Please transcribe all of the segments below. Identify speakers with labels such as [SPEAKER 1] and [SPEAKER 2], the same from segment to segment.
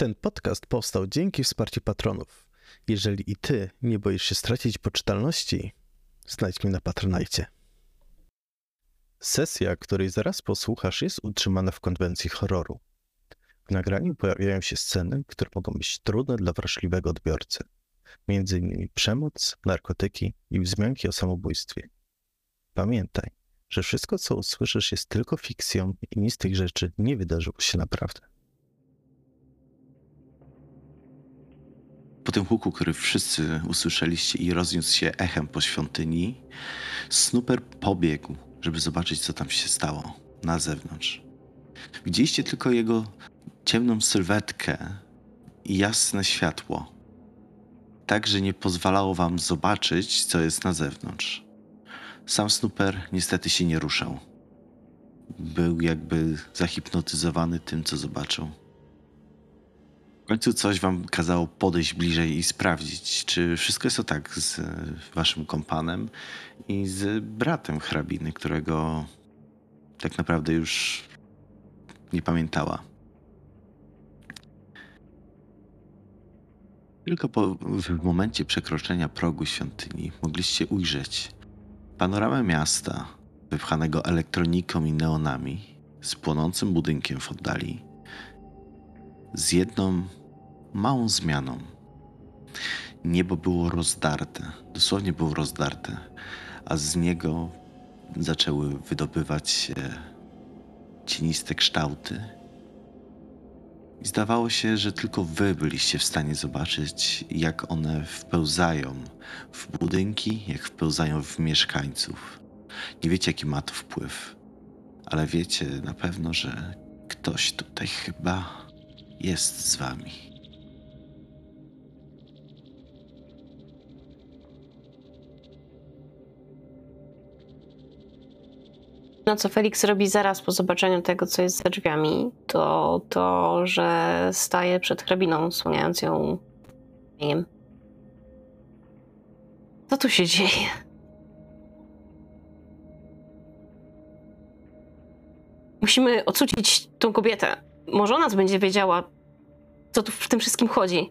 [SPEAKER 1] Ten podcast powstał dzięki wsparciu patronów. Jeżeli i ty nie boisz się stracić poczytalności, znajdź mnie na Patronajcie. Sesja, której zaraz posłuchasz, jest utrzymana w konwencji horroru. W nagraniu pojawiają się sceny, które mogą być trudne dla wrażliwego odbiorcy. Między innymi przemoc, narkotyki i wzmianki o samobójstwie. Pamiętaj, że wszystko, co usłyszysz, jest tylko fikcją i nic z tych rzeczy nie wydarzyło się naprawdę.
[SPEAKER 2] Po tym huku, który wszyscy usłyszeliście i rozniósł się echem po świątyni, Snooper pobiegł, żeby zobaczyć, co tam się stało na zewnątrz. Widzieliście tylko jego ciemną sylwetkę i jasne światło, tak że nie pozwalało wam zobaczyć, co jest na zewnątrz. Sam Snooper niestety się nie ruszał. Był jakby zahipnotyzowany tym, co zobaczył. Końcu coś wam kazało podejść bliżej i sprawdzić, czy wszystko jest o tak z waszym kompanem i z bratem hrabiny, którego tak naprawdę już nie pamiętała. Tylko po, w momencie przekroczenia progu świątyni mogliście ujrzeć panoramę miasta wypchanego elektroniką i neonami z płonącym budynkiem w oddali z jedną małą zmianą. Niebo było rozdarte, dosłownie było rozdarte, a z niego zaczęły wydobywać się cieniste kształty. I zdawało się, że tylko wy byliście w stanie zobaczyć, jak one wpełzają w budynki, jak wpełzają w mieszkańców. Nie wiecie, jaki ma to wpływ, ale wiecie na pewno, że ktoś tutaj chyba jest z wami.
[SPEAKER 3] No co Felix robi zaraz po zobaczeniu tego, co jest za drzwiami, to to, że staje przed hrabiną, słaniając ją imieniem. Co tu się dzieje? Musimy odsucić tą kobietę. Może ona będzie wiedziała, co tu w tym wszystkim chodzi.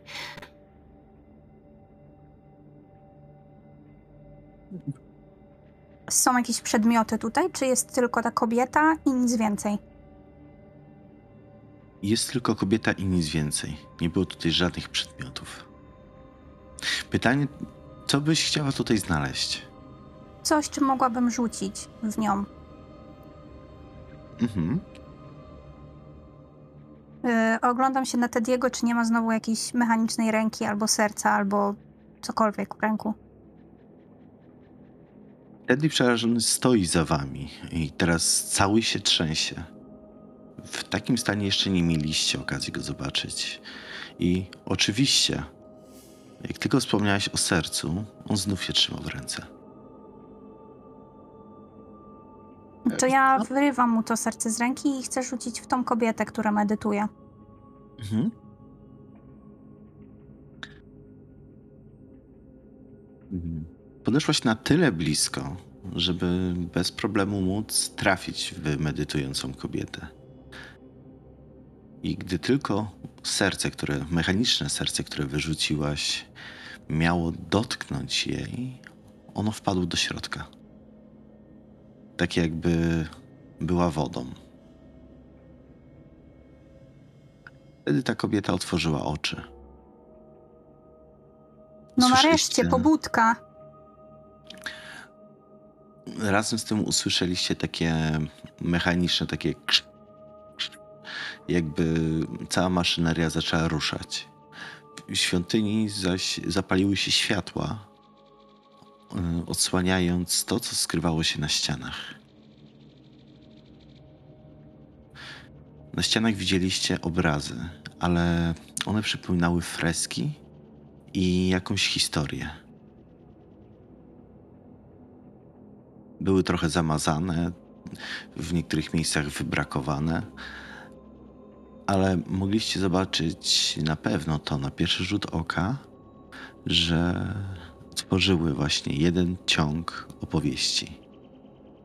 [SPEAKER 4] Są jakieś przedmioty tutaj, czy jest tylko ta kobieta i nic więcej?
[SPEAKER 2] Jest tylko kobieta i nic więcej. Nie było tutaj żadnych przedmiotów. Pytanie, co byś chciała tutaj znaleźć?
[SPEAKER 4] Coś, czym mogłabym rzucić w nią.
[SPEAKER 2] Mhm.
[SPEAKER 4] Yy, oglądam się na Tediego, czy nie ma znowu jakiejś mechanicznej ręki, albo serca, albo cokolwiek w ręku.
[SPEAKER 2] Teddy przerażony stoi za wami i teraz cały się trzęsie. W takim stanie jeszcze nie mieliście okazji go zobaczyć. I oczywiście, jak tylko wspomniałeś o sercu, on znów się trzymał w ręce.
[SPEAKER 4] To ja wyrywam mu to serce z ręki i chcę rzucić w tą kobietę, która medytuje.
[SPEAKER 2] Mhm. Mhm. Podeszłaś na tyle blisko, żeby bez problemu móc trafić w medytującą kobietę. I gdy tylko serce, które, mechaniczne serce, które wyrzuciłaś, miało dotknąć jej, ono wpadło do środka. Tak jakby była wodą. Wtedy ta kobieta otworzyła oczy.
[SPEAKER 4] No
[SPEAKER 2] Słyszeliście-
[SPEAKER 4] nareszcie, pobudka.
[SPEAKER 2] Razem z tym usłyszeliście takie mechaniczne, takie krz, krz, jakby cała maszyneria zaczęła ruszać. W świątyni zaś zapaliły się światła, y, odsłaniając to, co skrywało się na ścianach. Na ścianach widzieliście obrazy, ale one przypominały freski i jakąś historię. były trochę zamazane, w niektórych miejscach wybrakowane, ale mogliście zobaczyć na pewno to na pierwszy rzut oka, że tworzyły właśnie jeden ciąg opowieści,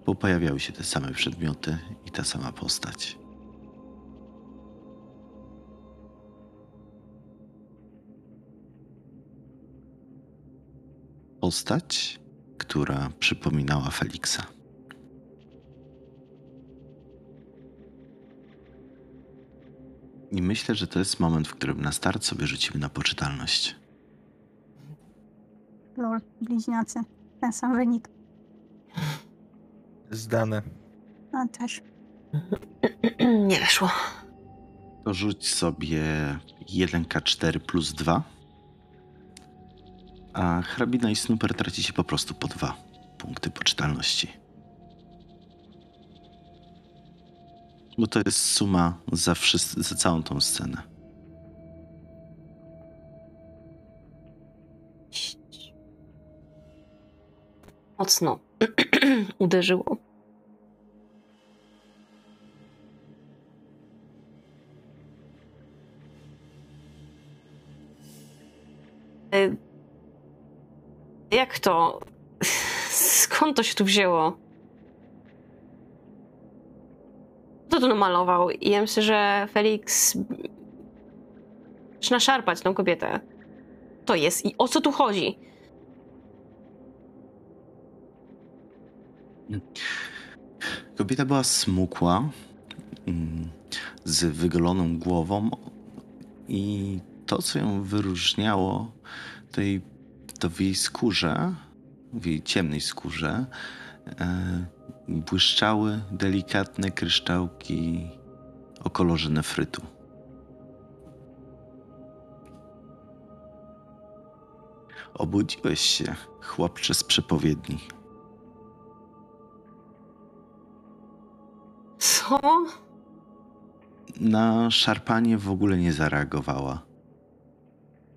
[SPEAKER 2] bo pojawiały się te same przedmioty i ta sama postać. Postać która przypominała Feliksa. I myślę, że to jest moment, w którym na start sobie rzucimy na poczytalność.
[SPEAKER 4] Lol, bliźniacy. Ten sam wynik.
[SPEAKER 5] Zdane.
[SPEAKER 4] A też.
[SPEAKER 3] Nie weszło.
[SPEAKER 2] To rzuć sobie 1K4 plus 2. A hrabina i snooper tracicie po prostu po dwa punkty poczytalności. Bo to jest suma za, za całą tą scenę.
[SPEAKER 3] Mocno uderzyło. Y, Jak to? Skąd to się tu wzięło? Kto to namalował? I ja myślę, że Felix zaczyna szarpać tą kobietę. To jest i o co tu chodzi?
[SPEAKER 2] Kobieta była smukła, mm, z wygoloną głową i to, co ją wyróżniało, to, jej, to w jej skórze, w jej ciemnej skórze, e, błyszczały delikatne kryształki o kolorze nefrytu. Obudziłeś się, chłopcze z przepowiedni.
[SPEAKER 3] Co?
[SPEAKER 2] Na szarpanie w ogóle nie zareagowała.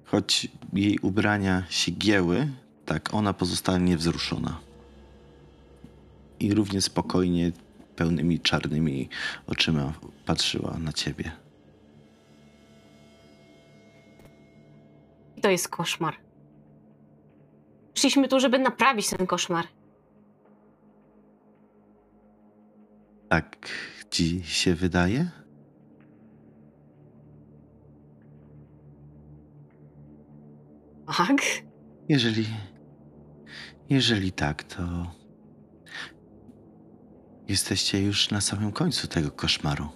[SPEAKER 2] Choć jej ubrania się gięły, tak ona pozostała niewzruszona. I równie spokojnie, pełnymi czarnymi oczyma patrzyła na ciebie.
[SPEAKER 3] To jest koszmar. Przyszliśmy tu, żeby naprawić ten koszmar.
[SPEAKER 2] Tak ci się wydaje?
[SPEAKER 3] Tak?
[SPEAKER 2] Jeżeli. Jeżeli tak, to. Jesteście już na samym końcu tego koszmaru.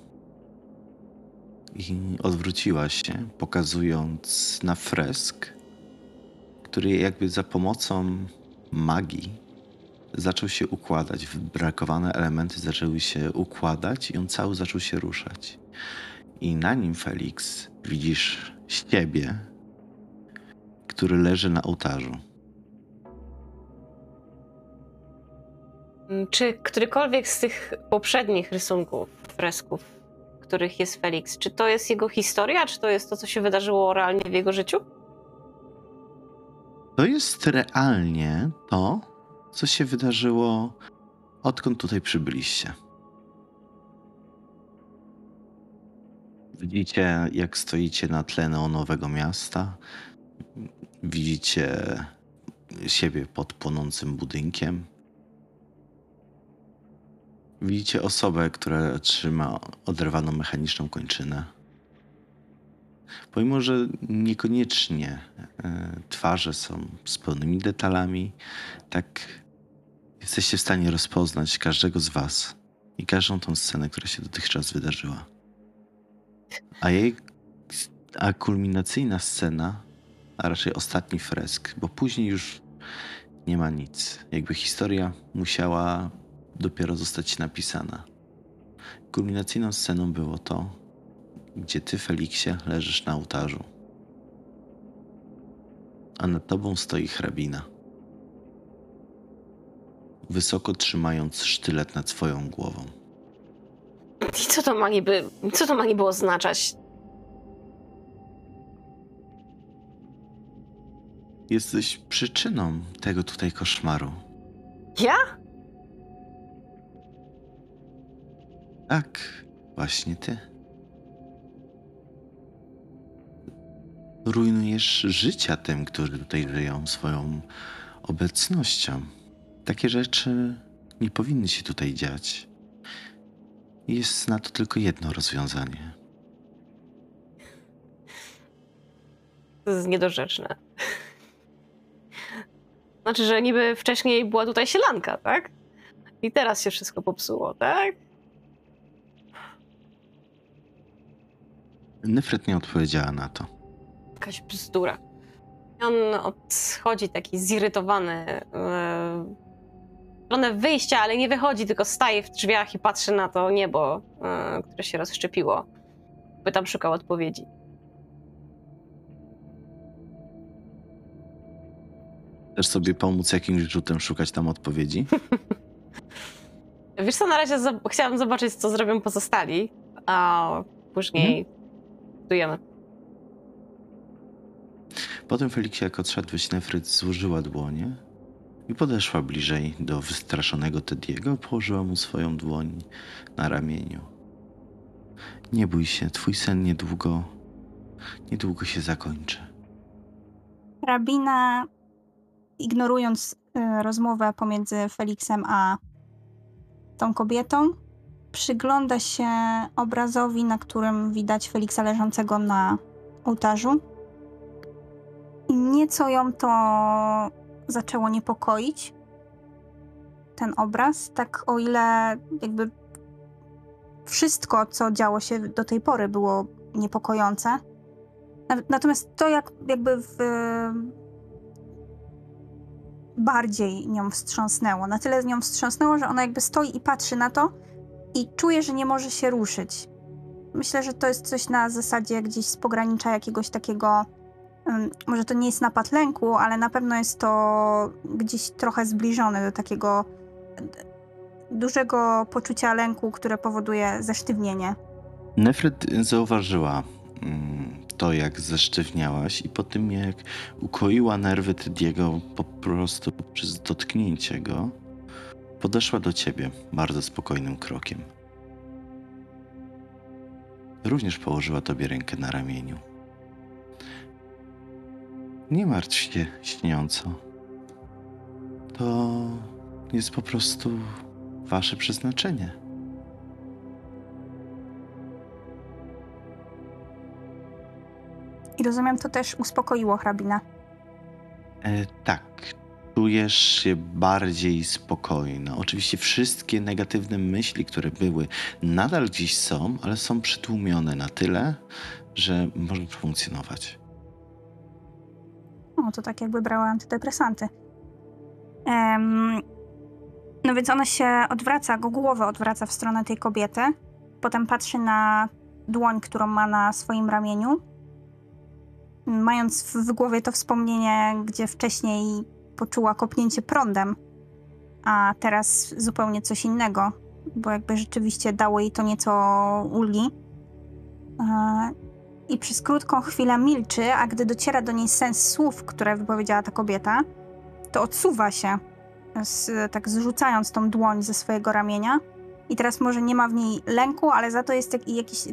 [SPEAKER 2] I odwróciła się, pokazując na fresk, który jakby za pomocą magii zaczął się układać. Wybrakowane elementy zaczęły się układać i on cały zaczął się ruszać. I na nim, Felix, widzisz siebie, który leży na ołtarzu.
[SPEAKER 3] Mm, Czy którykolwiek z tych poprzednich rysunków, fresków, których jest Felix, czy to jest jego historia, czy to jest to, co się wydarzyło realnie w jego życiu?
[SPEAKER 2] To jest realnie to, co się wydarzyło, odkąd tutaj przybyliście. Widzicie, jak stoicie na tle neonowego miasta. Widzicie siebie pod płonącym budynkiem. Widzicie osobę, która trzyma oderwaną mechaniczną kończynę. Pomimo, że niekoniecznie e, twarze są z pełnymi detalami, tak jesteście w stanie rozpoznać każdego z Was i każdą tą scenę, która się dotychczas wydarzyła. A jej, a kulminacyjna scena, a raczej ostatni fresk, bo później już nie ma nic. Jakby historia musiała dopiero zostać napisana. Kulminacyjną sceną było to, gdzie ty, Feliksie, leżysz na ołtarzu. A nad tobą stoi hrabina. Wysoko trzymając sztylet nad swoją głową.
[SPEAKER 3] I co to ma niby, co to ma niby oznaczać?
[SPEAKER 2] Jesteś przyczyną tego tutaj koszmaru.
[SPEAKER 3] Ja?
[SPEAKER 2] Tak, właśnie ty. Rujnujesz życia tym, którzy tutaj żyją swoją obecnością. Takie rzeczy nie powinny się tutaj dziać. Jest na to tylko jedno rozwiązanie.
[SPEAKER 3] To jest niedorzeczne. Znaczy, że niby wcześniej była tutaj sielanka, tak? I teraz się wszystko popsuło, tak?
[SPEAKER 2] Nefret nie odpowiedziała na to.
[SPEAKER 3] Jakaś bzdura. I on odchodzi taki zirytowany yy, w stronę wyjścia, ale nie wychodzi, tylko staje w drzwiach i patrzy na to niebo, yy, które się rozszczepiło. By tam szukał odpowiedzi.
[SPEAKER 2] Chcesz sobie pomóc jakimś rzutem szukać tam odpowiedzi?
[SPEAKER 3] Wiesz co, na razie zob- chciałam zobaczyć, co zrobią pozostali, a później budujemy.
[SPEAKER 2] Potem Feliksie, jak odszedłeś, Nefryt złożyła dłonie i podeszła bliżej do wystraszonego Tediego, położyła mu swoją dłoń na ramieniu. Nie bój się, twój sen niedługo, niedługo się zakończy.
[SPEAKER 4] Rabina, ignorując y, rozmowę pomiędzy Feliksem a tą kobietą, przygląda się obrazowi, na którym widać Feliksa leżącego na ołtarzu. I nieco ją to zaczęło niepokoić. Ten obraz, tak o ile jakby wszystko, co działo się do tej pory, było niepokojące. Na- Natomiast to, jak jakby w, bardziej nią wstrząsnęło. Na tyle nią wstrząsnęło, że ona jakby stoi i patrzy na to i czuje, że nie może się ruszyć. Myślę, że to jest coś na zasadzie gdzieś z pogranicza jakiegoś takiego. może to nie jest napad lęku, ale na pewno jest to gdzieś trochę zbliżone do takiego d- dużego poczucia lęku, które powoduje zesztywnienie.
[SPEAKER 2] Nefryt zauważyła mm, to, jak zesztywniałaś i po tym, jak ukoiła nerwy Tediego po prostu przez dotknięcie go, podeszła do ciebie bardzo spokojnym krokiem. Również położyła tobie rękę na ramieniu. Nie martw się, śniąco. To jest po prostu wasze przeznaczenie.
[SPEAKER 4] I rozumiem, to też uspokoiło hrabina.
[SPEAKER 2] E, tak, czujesz się bardziej spokojna. Oczywiście wszystkie negatywne myśli, które były, nadal gdzieś są, ale są przytłumione na tyle, że możesz funkcjonować.
[SPEAKER 4] No, to tak jakby brała antydepresanty. No więc ona się odwraca, go głowę odwraca w stronę tej kobiety. Potem patrzy na dłoń, którą ma na swoim ramieniu. Mając w, głowie to wspomnienie, gdzie wcześniej poczuła kopnięcie prądem, a teraz zupełnie coś innego, bo jakby rzeczywiście dało jej to nieco ulgi. E, i przez krótką chwilę milczy, a gdy dociera do niej sens słów, które wypowiedziała ta kobieta, to odsuwa się, z, tak zrzucając tą dłoń ze swojego ramienia. I teraz może nie ma w niej lęku, ale za to jest jak, jakiś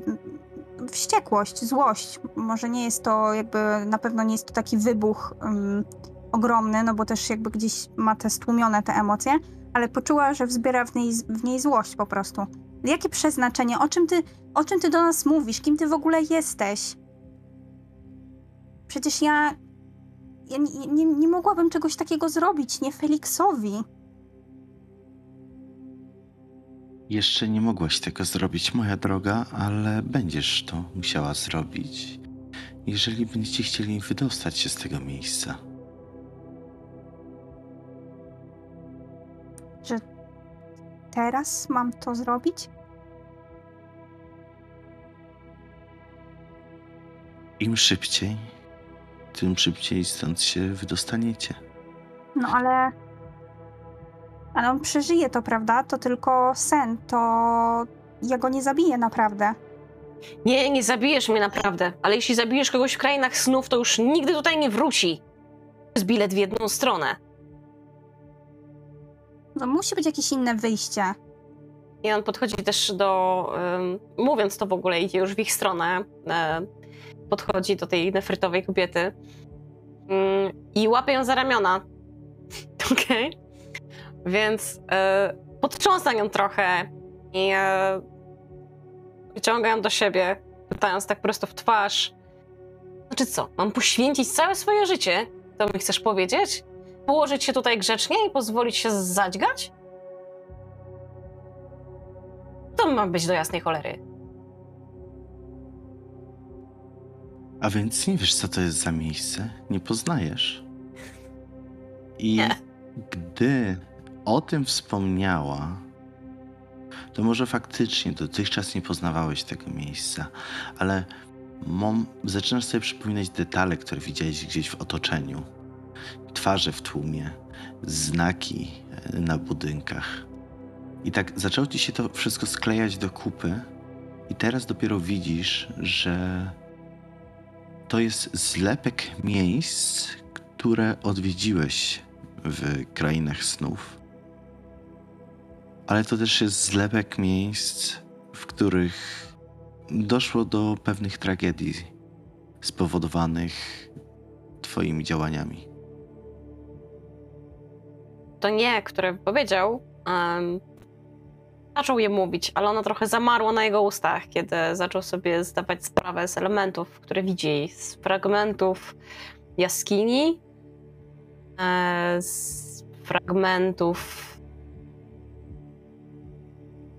[SPEAKER 4] wściekłość, złość. Może nie jest to jakby, na pewno nie jest to taki wybuch um, ogromny, no bo też jakby gdzieś ma te stłumione te emocje, ale poczuła, że wzbiera w niej, w niej złość po prostu. Jakie przeznaczenie? O czym ty, o czym ty do nas mówisz? Kim ty w ogóle jesteś? Przecież ja. Ja nie, nie, nie mogłabym czegoś takiego zrobić, nie Feliksowi.
[SPEAKER 2] Jeszcze nie mogłaś tego zrobić, moja droga, ale będziesz to musiała zrobić, jeżeli będziecie chcieli wydostać się z tego miejsca.
[SPEAKER 4] Teraz mam to zrobić?
[SPEAKER 2] Im szybciej, tym szybciej stąd się wydostaniecie.
[SPEAKER 4] No ale. Ale on przeżyje to, prawda? To tylko sen, to. Ja go nie zabiję naprawdę.
[SPEAKER 3] Nie, nie zabijesz mnie naprawdę, ale jeśli zabijesz kogoś w krainach snów, to już nigdy tutaj nie wróci. To jest bilet w jedną stronę.
[SPEAKER 4] No musi być jakieś inne wyjście.
[SPEAKER 3] I on podchodzi też do. ym, mówiąc to w ogóle, idzie już w ich stronę. e, podchodzi do tej nefrytowej kobiety ym, i łapie ją za ramiona. Okej. Więc e, podtrząsa nią trochę i e, wyciąga ją do siebie, pytając tak prosto w twarz. Znaczy co, mam poświęcić całe swoje życie? To mi chcesz powiedzieć? położyć się tutaj grzecznie i pozwolić się zadźgać? To ma być do jasnej cholery.
[SPEAKER 2] A więc nie wiesz, co to jest za miejsce? Nie poznajesz. I
[SPEAKER 3] Nie.
[SPEAKER 2] gdy o tym wspomniała, to może faktycznie dotychczas nie poznawałeś tego miejsca, ale mom, zaczynasz sobie przypominać detale, które widziałeś gdzieś w otoczeniu. Twarze w tłumie, znaki e, na budynkach. I tak zaczęło ci się to wszystko sklejać do kupy, i teraz dopiero widzisz, że to jest zlepek miejsc, które odwiedziłeś w krainach snów. Ale to też jest zlepek miejsc, w których doszło do pewnych tragedii spowodowanych Twoimi działaniami.
[SPEAKER 3] To nie, które powiedział, em, zaczął je mówić, ale ono trochę zamarło na jego ustach, kiedy zaczął sobie zdawać sprawę z elementów, które widzi, z fragmentów jaskini, e, z fragmentów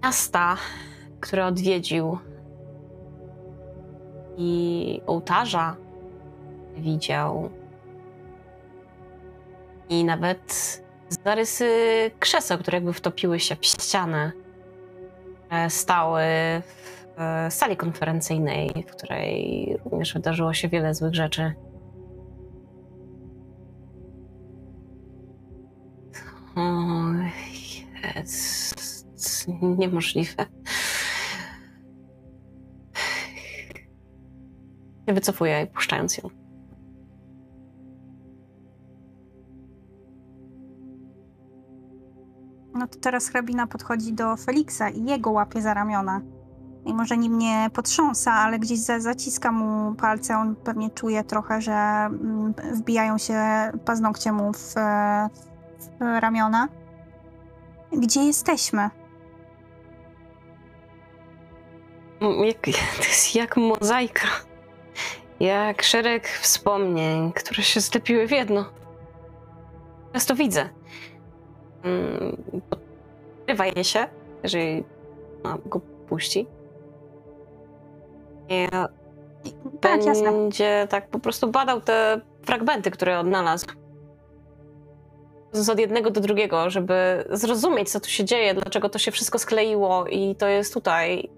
[SPEAKER 3] miasta, które odwiedził i ołtarza widział i nawet zarysy krzeseł, które jakby wtopiły się w ścianę, które stały w e, sali konferencyjnej, w której również wydarzyło się wiele złych rzeczy. O, jest niemożliwe. Ja wycofuję, puszczając ją.
[SPEAKER 4] No to teraz hrabina podchodzi do Feliksa i jego łapie za ramiona. I może nim nie potrząsa, ale gdzieś za, zaciska mu palce. On pewnie czuje trochę, że mm, wbijają się paznokcie mu w, w ramiona. Gdzie jesteśmy?
[SPEAKER 3] Jak, to jest jak mozaika. Jak szereg wspomnień, które się zlepiły w jedno. Teraz to widzę. Mm, Podrywa je się, jeżeli go puści. I
[SPEAKER 4] Tak, jasne.
[SPEAKER 3] będzie tak po prostu badał te fragmenty, które odnalazł. Z od jednego do drugiego, żeby zrozumieć, co tu się dzieje, dlaczego to się wszystko skleiło i to jest tutaj.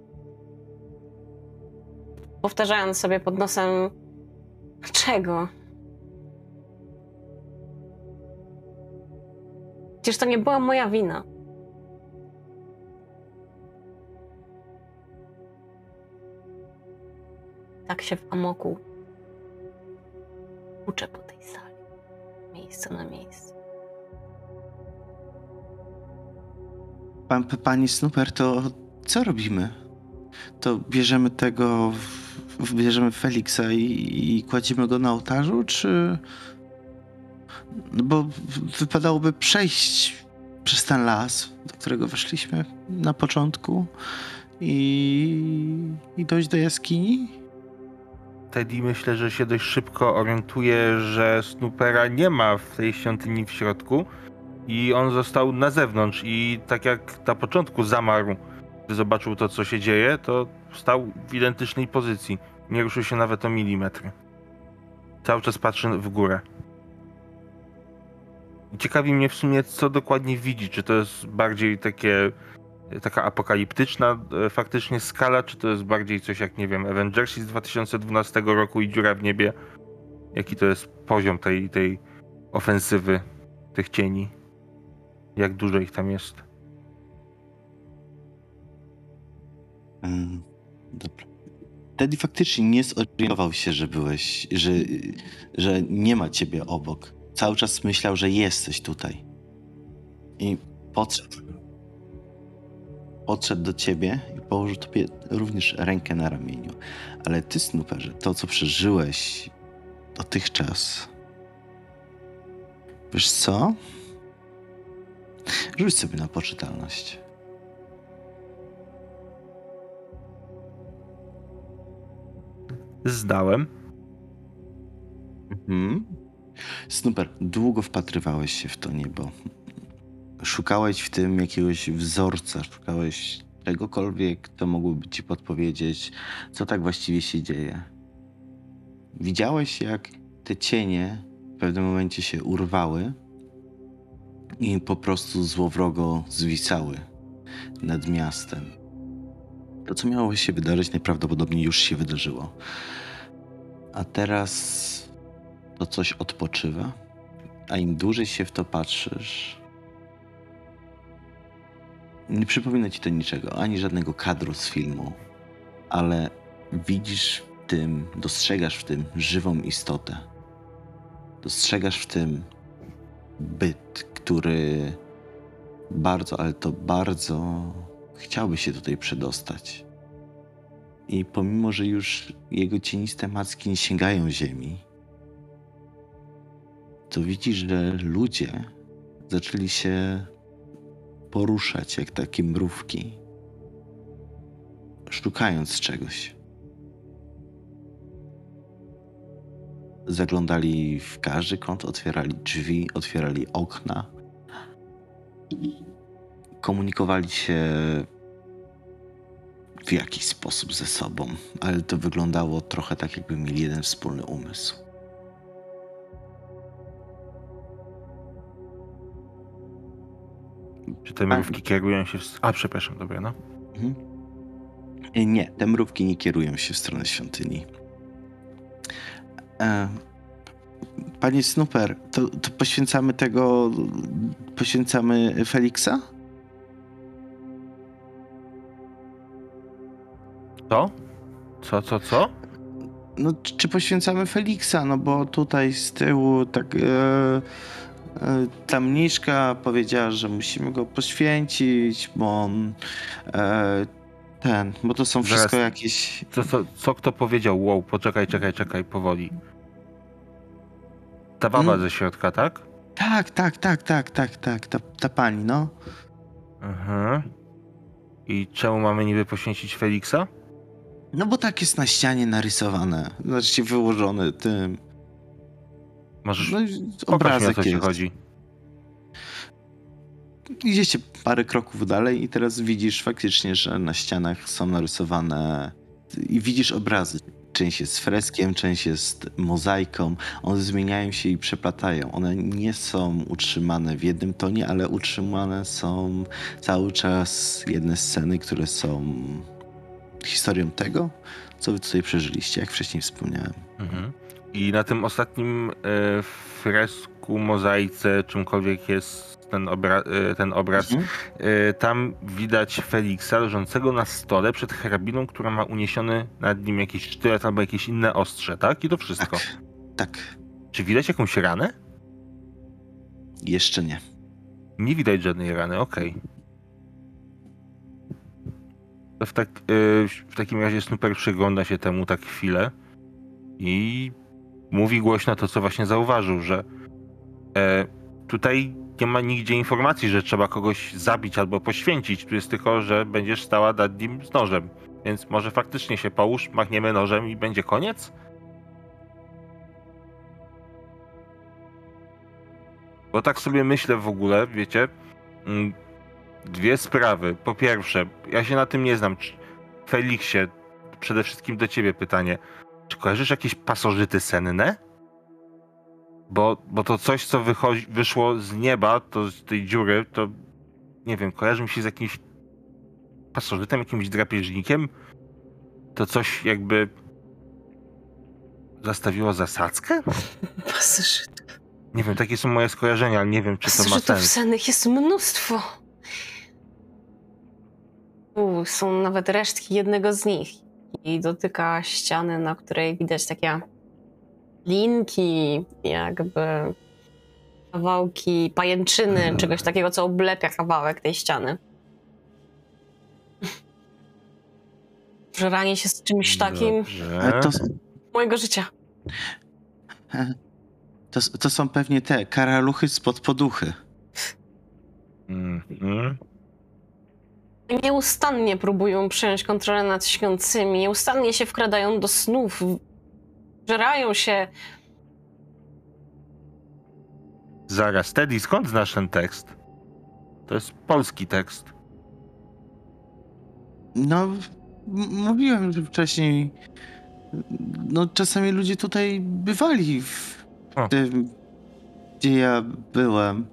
[SPEAKER 3] Powtarzając sobie pod nosem, dlaczego? Przecież to nie była moja wina. Tak się w amoku uczę po tej sali. Miejsce na miejsce.
[SPEAKER 2] Pan, pani Snooper, to co robimy? To bierzemy tego, w- bierzemy Feliksa i, i kładziemy go na ołtarzu, czy... No bo wypadałoby przejść przez ten las, do którego weszliśmy na początku i, i dojść do jaskini?
[SPEAKER 5] Teddy myślę, że się dość szybko orientuje, że Snoopera nie ma w tej świątyni w środku i on został na zewnątrz i tak jak na początku zamarł, gdy zobaczył to, co się dzieje, to stał w identycznej pozycji. Nie ruszył się nawet o milimetr. Cały czas patrzy w górę. Ciekawi mnie w sumie, co dokładnie widzi. Czy to jest bardziej takie taka apokaliptyczna e, faktycznie skala, czy to jest bardziej coś jak, nie wiem, Avengersi z 2012 roku i Dziura w niebie? Jaki to jest poziom tej, tej ofensywy, tych cieni? Jak dużo ich tam jest?
[SPEAKER 2] Mm, Dobra. Teddy faktycznie nie zorientował się, że byłeś, że, że nie ma ciebie obok. Cały czas myślał, że jesteś tutaj. I podszedł. Podszedł do ciebie i położył tobie również rękę na ramieniu. Ale ty, Snooperze, to co przeżyłeś dotychczas. Wiesz co? Rzuć sobie na poczytalność.
[SPEAKER 5] Zdałem.
[SPEAKER 2] Mhm. Snooper, długo wpatrywałeś się w to niebo. Szukałeś w tym jakiegoś wzorca, szukałeś czegokolwiek, kto mógłby ci podpowiedzieć, co tak właściwie się dzieje. Widziałeś, jak te cienie w pewnym momencie się urwały i po prostu złowrogo zwisały nad miastem. To, co miało się wydarzyć, najprawdopodobniej już się wydarzyło. A teraz to coś odpoczywa, a im dłużej się w to patrzysz, nie przypomina ci to niczego, ani żadnego kadru z filmu, ale widzisz w tym, dostrzegasz w tym żywą istotę. Dostrzegasz w tym byt, który bardzo, ale to bardzo chciałby się tutaj przedostać. I pomimo, że już jego cieniste macki nie sięgają ziemi, to widzisz, że ludzie zaczęli się poruszać jak takie mrówki, szukając czegoś. Zaglądali w każdy kąt, otwierali drzwi, otwierali okna. Komunikowali się w jakiś sposób ze sobą, ale to wyglądało trochę tak, jakby mieli jeden wspólny umysł.
[SPEAKER 5] Czy te mrówki kierują się w... A, przepraszam, dobra, no.
[SPEAKER 2] Mhm. E, Nie, te mrówki nie kierują się w stronę świątyni. E, Panie Snooper, to, to poświęcamy tego. Poświęcamy Feliksa?
[SPEAKER 5] Co? Co, co, co?
[SPEAKER 2] No, czy poświęcamy Feliksa? No bo tutaj z tyłu tak. E, e, ta mniszka powiedziała, że musimy go poświęcić, bo on. E, ten, bo to są
[SPEAKER 5] Zaraz.
[SPEAKER 2] wszystko jakieś.
[SPEAKER 5] Co, co, co kto powiedział? Wow, poczekaj, czekaj, czekaj, powoli. Ta baba
[SPEAKER 2] Mm.
[SPEAKER 5] ze środka, tak?
[SPEAKER 2] Tak, tak, tak, tak, tak, tak. Ta, ta pani, no.
[SPEAKER 5] Mhm. I czemu mamy niby poświęcić Feliksa?
[SPEAKER 2] No bo tak jest na ścianie narysowane. Znaczy wyłożony tym.
[SPEAKER 5] Możesz
[SPEAKER 2] No,
[SPEAKER 5] pokaż mi, o
[SPEAKER 2] obrazek
[SPEAKER 5] co chodzi.
[SPEAKER 2] Idziecie parę kroków dalej i teraz widzisz faktycznie, że na ścianach są narysowane i widzisz obrazy. Część jest freskiem, część jest mozaiką. One zmieniają się i przeplatają. One nie są utrzymane w jednym tonie, ale utrzymane są cały czas jedne sceny, które są historią tego, co wy tutaj przeżyliście, jak wcześniej wspomniałem.
[SPEAKER 5] Mhm. I na tym ostatnim e, fresku, mozaice, czymkolwiek jest ten, obra e, ten obraz,
[SPEAKER 2] Mhm.
[SPEAKER 5] e, tam widać Feliksa leżącego na stole przed hrabiną, która ma uniesiony nad nim jakiś sztylet albo jakieś inne ostrze, tak? I to wszystko.
[SPEAKER 2] Tak, tak.
[SPEAKER 5] Czy widać jakąś ranę?
[SPEAKER 2] Jeszcze nie.
[SPEAKER 5] Nie widać żadnej rany, okej. To w, tak, y, w takim razie Snooper przygląda się temu tak chwilę i mówi głośno to, co właśnie zauważył, że e, tutaj nie ma nigdzie informacji, że trzeba kogoś zabić albo poświęcić. Tu jest tylko, że będziesz stała nad nim z nożem. Więc może faktycznie się połóż, machniemy nożem i będzie koniec? Bo tak sobie myślę w ogóle, wiecie, mm, dwie sprawy. Po pierwsze, ja się na tym nie znam. Feliksie, przede wszystkim do ciebie pytanie. Czy kojarzysz jakieś pasożyty senne? Bo, bo to coś, co wychodzi, wyszło z nieba, to z tej dziury, to nie wiem, kojarzy mi się z jakimś pasożytem, jakimś drapieżnikiem. To coś jakby zastawiło zasadzkę?
[SPEAKER 3] Pasożytów.
[SPEAKER 5] Nie wiem, takie są moje skojarzenia, ale nie wiem, czy to ma
[SPEAKER 3] Pasożytów
[SPEAKER 5] sens.
[SPEAKER 3] sennych jest mnóstwo. U, są nawet resztki jednego z nich. I dotyka ściany, na której widać takie linki, jakby kawałki pajęczyny, czegoś takiego, co oblepia kawałek tej ściany. Żeranie się z czymś takim
[SPEAKER 2] to,
[SPEAKER 3] mojego życia.
[SPEAKER 2] to, to są pewnie te karaluchy spod poduchy.
[SPEAKER 5] Mhm.
[SPEAKER 3] Nieustannie próbują przejąć kontrolę nad śniącymi, nieustannie się wkradają do snów, żerają się
[SPEAKER 5] Zaraz, Teddy, skąd znasz ten tekst? To jest polski tekst.
[SPEAKER 2] No, m- mówiłem, że wcześniej. No, czasami ludzie tutaj bywali w
[SPEAKER 5] O.
[SPEAKER 2] tym, gdzie ja byłem,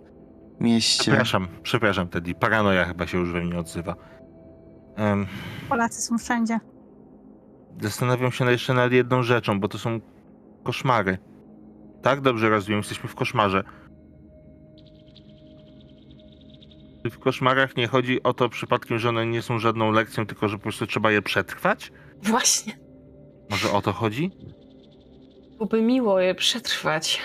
[SPEAKER 2] mieście.
[SPEAKER 5] Przepraszam, przepraszam, Teddy. Paranoja chyba się już we mnie odzywa. Em,
[SPEAKER 4] Polacy są wszędzie.
[SPEAKER 5] zastanawiam się jeszcze nad jedną rzeczą, bo to są koszmary. Tak? Dobrze rozumiem, jesteśmy w koszmarze. Czy w koszmarach nie chodzi o to przypadkiem, że one nie są żadną lekcją, tylko że po prostu trzeba je przetrwać?
[SPEAKER 3] Właśnie.
[SPEAKER 5] Może o to chodzi?
[SPEAKER 3] Byłoby miło je przetrwać.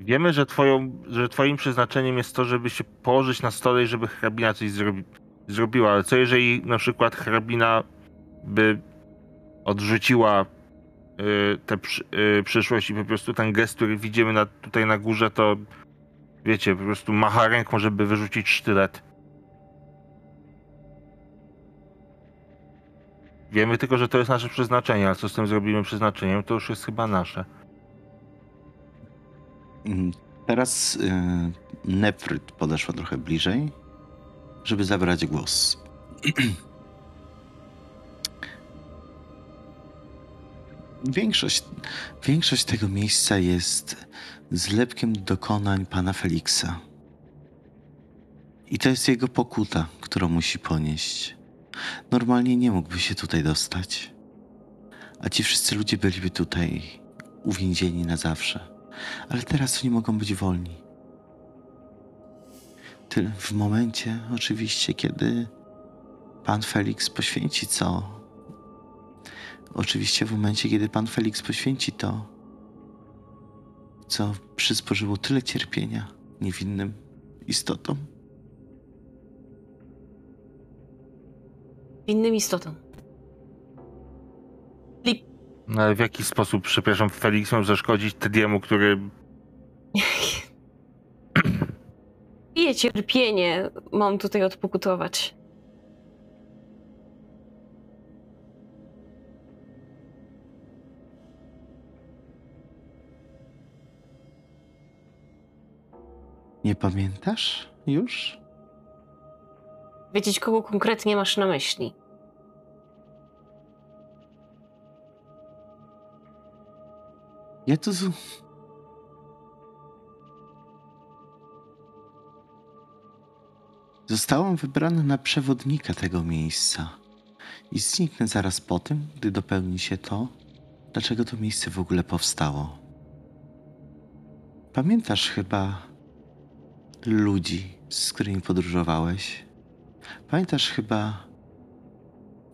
[SPEAKER 5] Wiemy, że, twoją, że twoim przeznaczeniem jest to, żeby się położyć na stole i żeby hrabina coś zrobi, zrobiła, ale co jeżeli na przykład hrabina by odrzuciła y, tę y, przyszłość i po prostu ten gest, który widzimy na, tutaj na górze, to wiecie, po prostu macha ręką, żeby wyrzucić sztylet. Wiemy tylko, że to jest nasze przeznaczenie, a co z tym zrobimy przeznaczeniem, to już jest chyba nasze.
[SPEAKER 2] Mm, Teraz y, Nefryt podeszła trochę bliżej, żeby zabrać głos. Większość, większość tego miejsca jest zlepkiem dokonań pana Feliksa. I to jest jego pokuta, którą musi ponieść. Normalnie nie mógłby się tutaj dostać. A ci wszyscy ludzie byliby tutaj uwięzieni na zawsze ale teraz oni mogą być wolni. Ty, w momencie, oczywiście, kiedy pan Felix poświęci co? Oczywiście, w momencie, kiedy pan Felix poświęci to, co przysporzyło tyle cierpienia niewinnym istotom.
[SPEAKER 3] Innym istotom.
[SPEAKER 5] No ale w jaki sposób, przepraszam, Felix miał zaszkodzić Tediemu, który
[SPEAKER 3] Pije cierpienie mam tutaj odpokutować.
[SPEAKER 2] Nie pamiętasz już?
[SPEAKER 3] Wiedzieć, kogo konkretnie masz na myśli.
[SPEAKER 2] Ja to. z- Zostałam wybrana na przewodnika tego miejsca i zniknę zaraz po tym, gdy dopełni się to, dlaczego to miejsce w ogóle powstało. Pamiętasz chyba ludzi, z którymi podróżowałeś? Pamiętasz chyba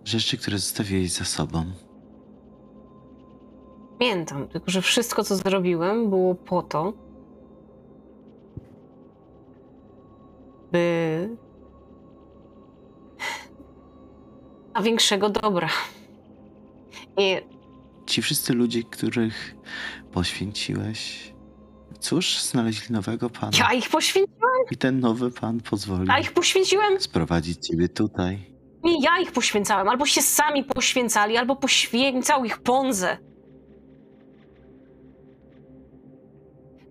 [SPEAKER 2] rzeczy, które zostawiłeś za sobą?
[SPEAKER 3] Pamiętam, tylko że wszystko, co zrobiłem, było po to, by. a większego dobra. I
[SPEAKER 2] Ci wszyscy ludzie, których poświęciłeś, cóż, znaleźli nowego pana.
[SPEAKER 3] ja ich poświęciłem,
[SPEAKER 2] I ten nowy pan pozwolił
[SPEAKER 3] ja ich poświęciłem,
[SPEAKER 2] sprowadzić ciebie tutaj.
[SPEAKER 3] nie ja ich poświęcałem, albo się sami poświęcali, albo poświęcał ich Ponze.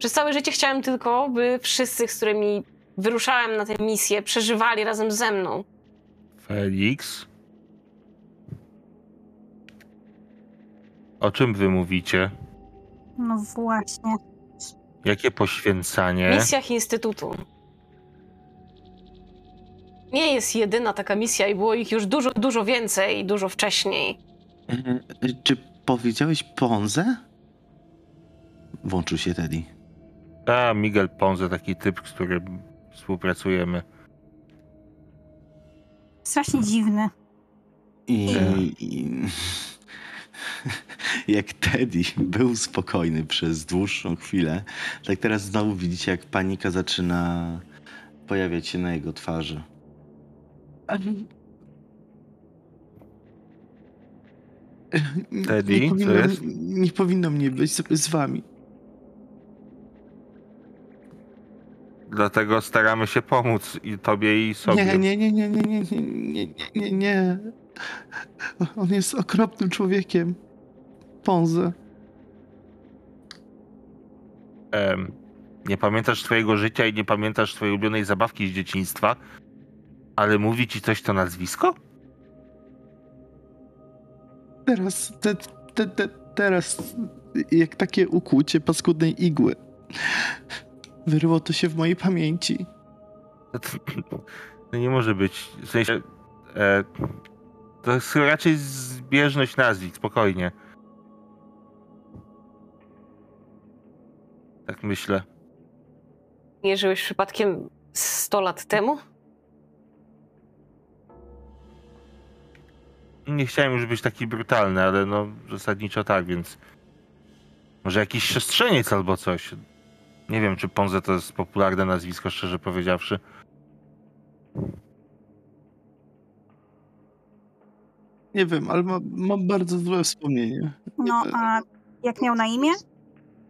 [SPEAKER 3] Przez całe życie chciałem tylko, by wszyscy, z którymi wyruszałem na tę misję, przeżywali razem ze mną.
[SPEAKER 5] Felix? O czym wy mówicie?
[SPEAKER 4] No właśnie.
[SPEAKER 5] Jakie poświęcanie?
[SPEAKER 3] W misjach Instytutu. Nie jest jedyna taka misja i było ich już dużo, dużo więcej i dużo wcześniej.
[SPEAKER 2] E, e, czy powiedziałeś Ponze? Włączył się Teddy.
[SPEAKER 5] A, Miguel Ponce, taki typ, z którym współpracujemy.
[SPEAKER 4] Strasznie dziwny.
[SPEAKER 2] I,
[SPEAKER 5] Tak.
[SPEAKER 2] i jak Teddy był spokojny przez dłuższą chwilę, tak teraz znowu widzicie, jak panika zaczyna pojawiać się na jego twarzy.
[SPEAKER 5] Teddy,
[SPEAKER 2] nie
[SPEAKER 5] co
[SPEAKER 2] powinno,
[SPEAKER 5] jest?
[SPEAKER 2] nie powinno mnie być z, z wami.
[SPEAKER 5] Dlatego staramy się pomóc i tobie i sobie.
[SPEAKER 2] Nie, nie, nie, nie, nie, nie, nie, nie, nie. On jest okropnym człowiekiem. Ponze.
[SPEAKER 5] em, nie pamiętasz swojego życia i nie pamiętasz swojej ulubionej zabawki z dzieciństwa, ale mówi ci coś to nazwisko?
[SPEAKER 2] Teraz, te, te, te, teraz, jak takie ukłucie paskudnej igły. Wyrło to się w mojej pamięci.
[SPEAKER 5] To, to nie może być. W sensie. E, to jest raczej zbieżność nazwisk, spokojnie. Tak myślę.
[SPEAKER 3] Nie żyłeś przypadkiem 100 lat temu?
[SPEAKER 5] Nie chciałem już być taki brutalny, ale no zasadniczo tak, więc. Może jakiś siostrzeniec albo coś. Nie wiem, czy Ponze to jest popularne nazwisko, szczerze powiedziawszy.
[SPEAKER 2] Nie wiem, ale ma, mam bardzo złe wspomnienie.
[SPEAKER 4] No, a jak miał na imię?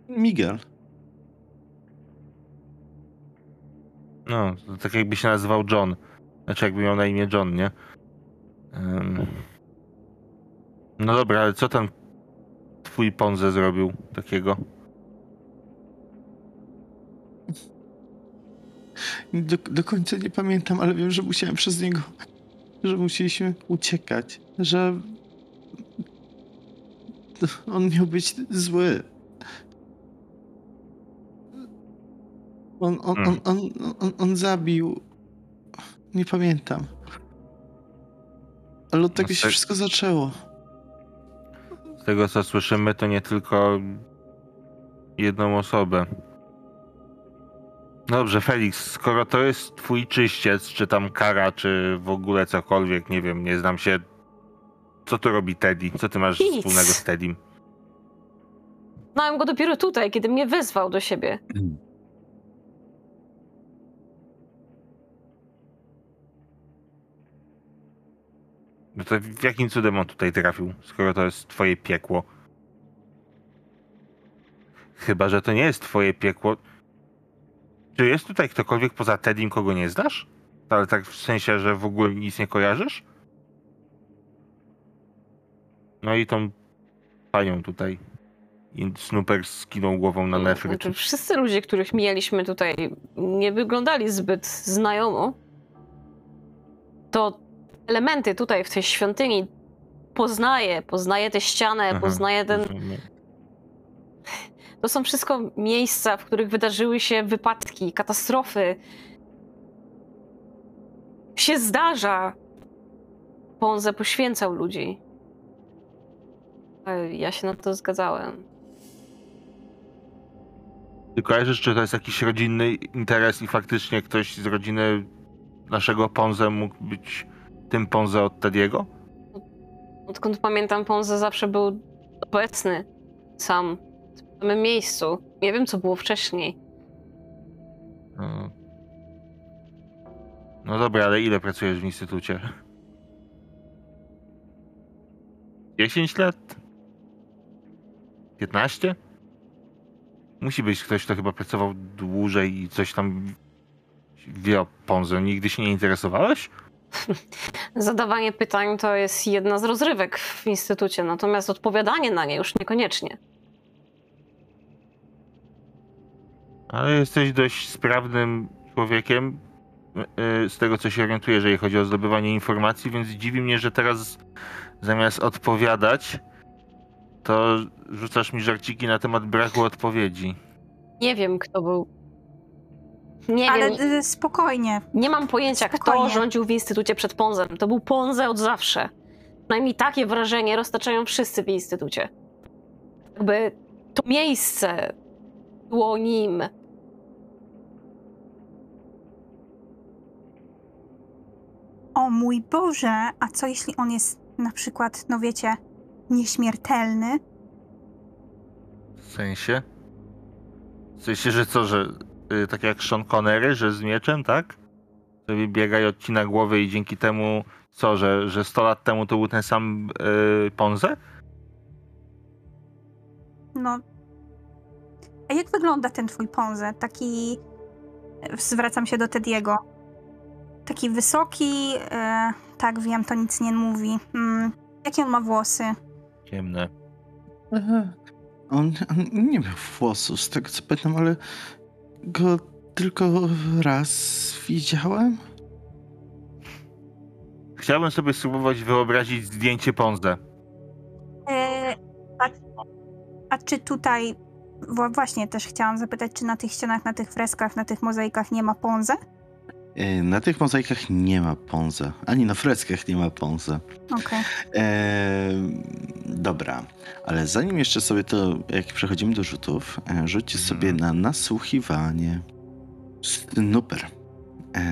[SPEAKER 2] Miguel.
[SPEAKER 5] No, to tak jakby się nazywał John. Znaczy jakby miał na imię John, nie? Em. No dobra, ale co ten twój Ponze zrobił takiego?
[SPEAKER 2] Do, do końca nie pamiętam, ale wiem, że musiałem przez niego, że musieliśmy uciekać, że on miał być zły. On, on, on, on, on, on zabił. Nie pamiętam. Ale od tego
[SPEAKER 5] No
[SPEAKER 2] się wszystko zaczęło.
[SPEAKER 5] Z tego co słyszymy, to nie tylko jedną osobę. Dobrze, Felix, skoro to jest twój czyściec, czy tam kara, czy w ogóle cokolwiek, nie wiem, nie znam się. Co tu robi Teddy? Co ty masz
[SPEAKER 3] Nic.
[SPEAKER 5] wspólnego z Teddym?
[SPEAKER 3] Znałem go dopiero tutaj, kiedy mnie wezwał do siebie.
[SPEAKER 5] No to w jakim cudem on tutaj trafił, skoro to jest twoje piekło? Chyba, że to nie jest twoje piekło. Czy jest tutaj ktokolwiek poza Teddym, kogo nie znasz? Ale tak w sensie, że w ogóle nic nie kojarzysz? No i tą panią tutaj. I Snooper skinął głową na nefryt.
[SPEAKER 3] Znaczy, wszyscy ludzie, których mieliśmy tutaj, nie wyglądali zbyt znajomo. To elementy tutaj w tej świątyni poznaję, poznaję tę ścianę,
[SPEAKER 5] Aha,
[SPEAKER 3] poznaję ten.
[SPEAKER 5] rozumiem.
[SPEAKER 3] To są wszystko miejsca, w których wydarzyły się wypadki, katastrofy. Się zdarza. Ponze poświęcał ludzi. Ja się na to zgadzałem.
[SPEAKER 5] Ty kojarzysz, czy to jest jakiś rodzinny interes i faktycznie ktoś z rodziny naszego Ponze mógł być tym Ponze od Tediego?
[SPEAKER 3] Odkąd pamiętam, Ponze zawsze był obecny sam samym miejscu. Nie wiem, co było wcześniej.
[SPEAKER 5] No. no dobra, ale ile pracujesz w instytucie? 10 lat? 15? Musi być ktoś, kto chyba pracował dłużej i coś tam wie o Ponze. Nigdy się nie interesowałeś?
[SPEAKER 3] Zadawanie pytań to jest jedna z rozrywek w instytucie, natomiast odpowiadanie na nie już niekoniecznie.
[SPEAKER 5] Ale jesteś dość sprawnym człowiekiem, yy, z tego co się orientuję, jeżeli chodzi o zdobywanie informacji, więc dziwi mnie, że teraz zamiast odpowiadać, to rzucasz mi żarciki na temat braku odpowiedzi.
[SPEAKER 3] Nie wiem, kto był. Nie
[SPEAKER 4] Ale
[SPEAKER 3] wiem.
[SPEAKER 4] y, spokojnie.
[SPEAKER 3] Nie mam pojęcia, kto
[SPEAKER 4] Spokojnie.
[SPEAKER 3] rządził w instytucie przed Ponzem. To był Ponze od zawsze. Przynajmniej takie wrażenie roztaczają wszyscy w instytucie. Jakby to miejsce było nim.
[SPEAKER 4] O mój Boże, a co jeśli on jest na przykład, no wiecie, nieśmiertelny?
[SPEAKER 5] W sensie? W sensie, że co, że y, tak jak Sean Connery, że z mieczem, tak? Sobie biega i odcina głowy i dzięki temu co, że, że 100 lat temu to był ten sam y, Ponze?
[SPEAKER 4] No. A jak wygląda ten twój Ponze? Taki. Zwracam się do Tediego. Taki wysoki. E, tak, wiem, to nic nie mówi. Mm, jakie on ma włosy?
[SPEAKER 5] Ciemne.
[SPEAKER 2] Aha. On, on nie miał włosów, z tego co pamiętam, ale go tylko raz widziałem.
[SPEAKER 5] Chciałbym sobie spróbować wyobrazić zdjęcie Ponze.
[SPEAKER 4] E, a, a czy tutaj, właśnie też chciałam zapytać, czy na tych ścianach, na tych freskach, na tych mozaikach nie ma Ponze?
[SPEAKER 2] E, Na tych mozaikach nie ma Ponza, ani na freskach nie ma Ponza.
[SPEAKER 4] Okej.
[SPEAKER 2] Eee, dobra, ale zanim jeszcze sobie to, jak przechodzimy do rzutów, e, rzućcie
[SPEAKER 5] Mhm.
[SPEAKER 2] sobie na nasłuchiwanie. Super. Eee,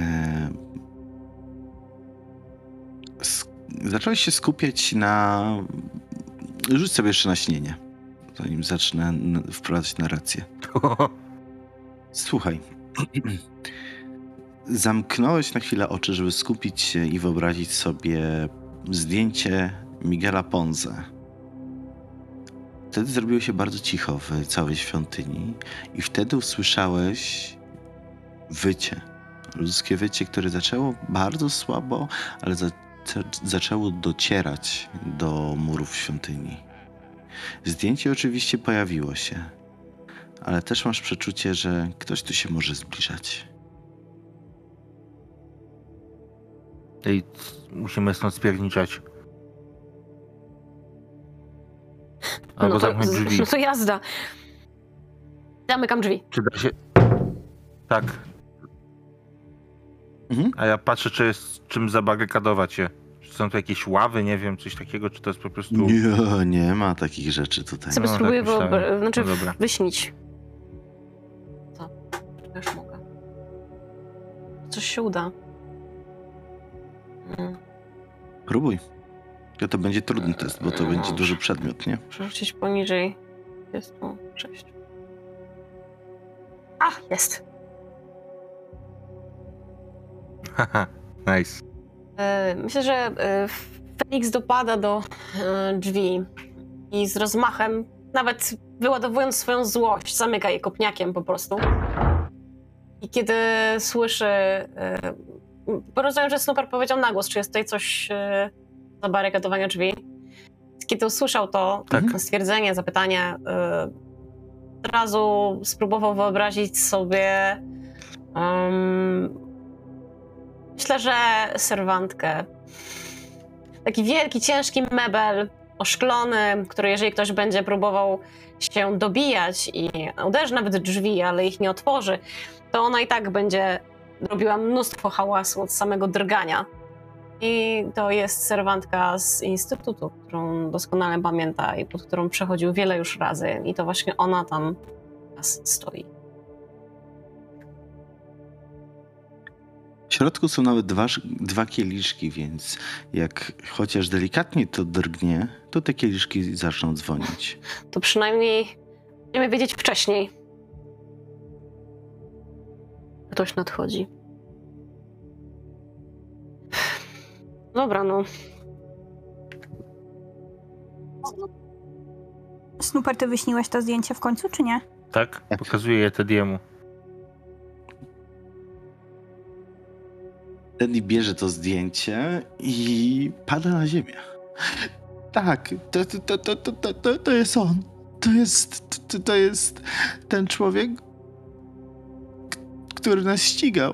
[SPEAKER 2] s- zacząłeś się skupiać na... Rzuć sobie jeszcze na śnienie, zanim zacznę wprowadzać narrację. Słuchaj. Zamknąłeś na chwilę oczy, żeby skupić się i wyobrazić sobie zdjęcie Miguela Ponze. Wtedy zrobiło się bardzo cicho w całej świątyni i wtedy usłyszałeś wycie. Ludzkie wycie, które zaczęło bardzo słabo, ale za, za, zaczęło docierać do murów świątyni. Zdjęcie oczywiście pojawiło się, ale też masz przeczucie, że ktoś tu się może zbliżać.
[SPEAKER 5] C- musimy stąd spierniczać. Albo
[SPEAKER 3] no, to,
[SPEAKER 5] zamknąć drzwi.
[SPEAKER 3] no to jazda. Zamykam drzwi.
[SPEAKER 5] Czy da się... Tak.
[SPEAKER 2] Mhm.
[SPEAKER 5] A ja patrzę, czy jest czym zabarykadować je. Czy są tu jakieś ławy, nie wiem, coś takiego, czy to jest po prostu...
[SPEAKER 2] Nie, nie ma takich rzeczy tutaj.
[SPEAKER 3] Sobie
[SPEAKER 5] No,
[SPEAKER 3] spróbuję
[SPEAKER 5] tak
[SPEAKER 3] wyobra- znaczy
[SPEAKER 5] No
[SPEAKER 3] wyśnić. Co? Czy już mogę? Coś się uda.
[SPEAKER 2] Próbuj. To, to będzie trudny test, bo to będzie duży przedmiot, nie?
[SPEAKER 3] Przerzucić poniżej 26. A, jest.
[SPEAKER 5] Haha, nice.
[SPEAKER 3] E, Myślę, że e, Felix dopada do e, drzwi i z rozmachem, nawet wyładowując swoją złość, zamyka je kopniakiem po prostu. I kiedy słyszy. Bo Rozumiem, że Snooper powiedział na głos, czy jest tutaj coś e, zabarykadowania drzwi. Kiedy usłyszał to
[SPEAKER 5] Tak.
[SPEAKER 3] stwierdzenie, zapytanie, e, od razu spróbował wyobrazić sobie. Myślę, że serwantkę. Taki wielki, ciężki mebel, oszklony, który jeżeli ktoś będzie próbował się dobijać i uderzy nawet drzwi, ale ich nie otworzy, to ona i tak będzie robiła mnóstwo hałasu od samego drgania. I to jest serwantka z instytutu, którą doskonale pamięta i pod którą przechodził wiele już razy. I to właśnie ona tam stoi.
[SPEAKER 2] W środku są nawet dwa, dwa kieliszki, więc jak chociaż delikatnie to drgnie, to te kieliszki zaczną dzwonić.
[SPEAKER 3] to przynajmniej będziemy wiedzieć wcześniej. Ktoś nadchodzi. Dobra, no.
[SPEAKER 4] Snooper, ty wyśniłeś to zdjęcie w końcu, czy nie?
[SPEAKER 5] Tak? Pokazuję je Tediemu.
[SPEAKER 2] Teddy bierze to zdjęcie i pada na ziemię. Tak, to, to, to, to, to, to, to jest on. To jest, to, to jest ten człowiek, który nas ścigał.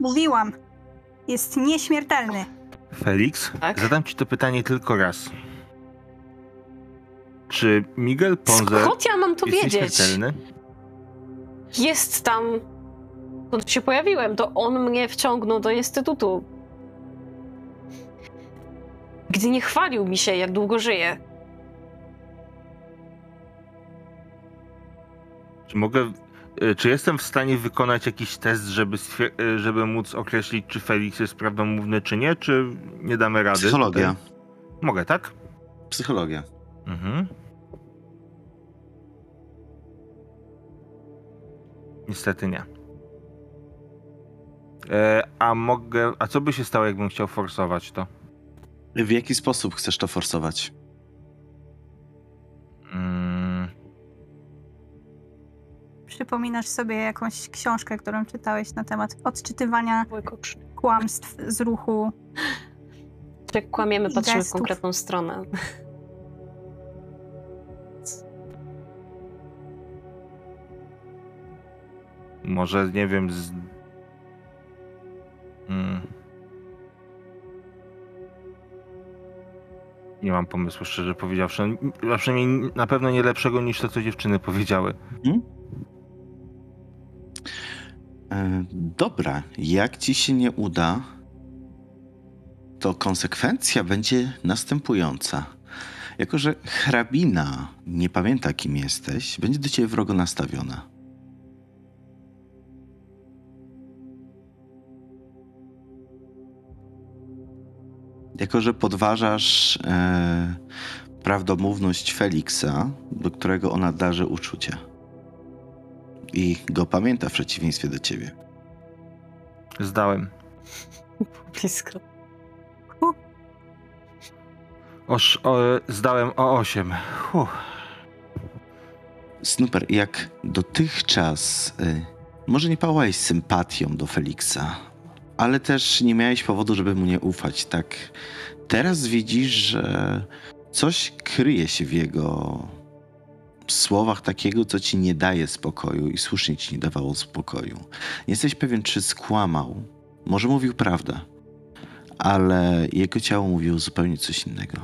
[SPEAKER 4] Mówiłam. Jest nieśmiertelny.
[SPEAKER 5] Felix,
[SPEAKER 3] Tak?
[SPEAKER 5] zadam ci to pytanie tylko raz. Czy Miguel Ponze
[SPEAKER 3] Skąd ja mam to
[SPEAKER 5] jest
[SPEAKER 3] wiedzieć?
[SPEAKER 5] nieśmiertelny?
[SPEAKER 3] Jest tam. Skąd się pojawiłem, to on mnie wciągnął do instytutu. Gdy nie chwalił mi się, jak długo żyje.
[SPEAKER 5] Czy mogę. y, Czy jestem w stanie wykonać jakiś test, żeby, y, żeby móc określić, czy Felix jest prawdomówny, czy nie? Czy nie damy rady?
[SPEAKER 2] Psychologia.
[SPEAKER 5] tutaj? Mogę, tak?
[SPEAKER 2] Psychologia.
[SPEAKER 5] Mhm. Niestety nie. E, a mogę. A co by się stało, jakbym chciał forsować to?
[SPEAKER 2] W jaki sposób chcesz to forsować?
[SPEAKER 5] Mm,
[SPEAKER 4] Przypominasz sobie jakąś książkę, którą czytałeś na temat odczytywania kłamstw z ruchu
[SPEAKER 3] Czy jak kłamiemy, patrzymy w
[SPEAKER 4] gestów.
[SPEAKER 3] konkretną stronę.
[SPEAKER 5] Może, nie wiem, z... Mm. Nie mam pomysłu, szczerze powiedziawszy. A przynajmniej na pewno nie lepszego niż to, co dziewczyny powiedziały.
[SPEAKER 2] E, Dobra, jak ci się nie uda, to konsekwencja będzie następująca. Jako, że hrabina nie pamięta, kim jesteś, będzie do ciebie wrogo nastawiona. Jako, że podważasz e, prawdomówność Feliksa, do którego ona darzy uczucia. I go pamięta w przeciwieństwie do ciebie.
[SPEAKER 5] Zdałem.
[SPEAKER 3] Blisko.
[SPEAKER 5] Oż, o, zdałem o 8. Uff.
[SPEAKER 2] Snooper, jak dotychczas y, może nie pałałeś sympatią do Feliksa, ale też nie miałeś powodu, żeby mu nie ufać, tak teraz widzisz, że coś kryje się w jego słowach takiego, co ci nie daje spokoju i słusznie ci nie dawało spokoju. Nie jesteś pewien, czy skłamał. Może mówił prawdę, ale jego ciało mówiło zupełnie coś innego.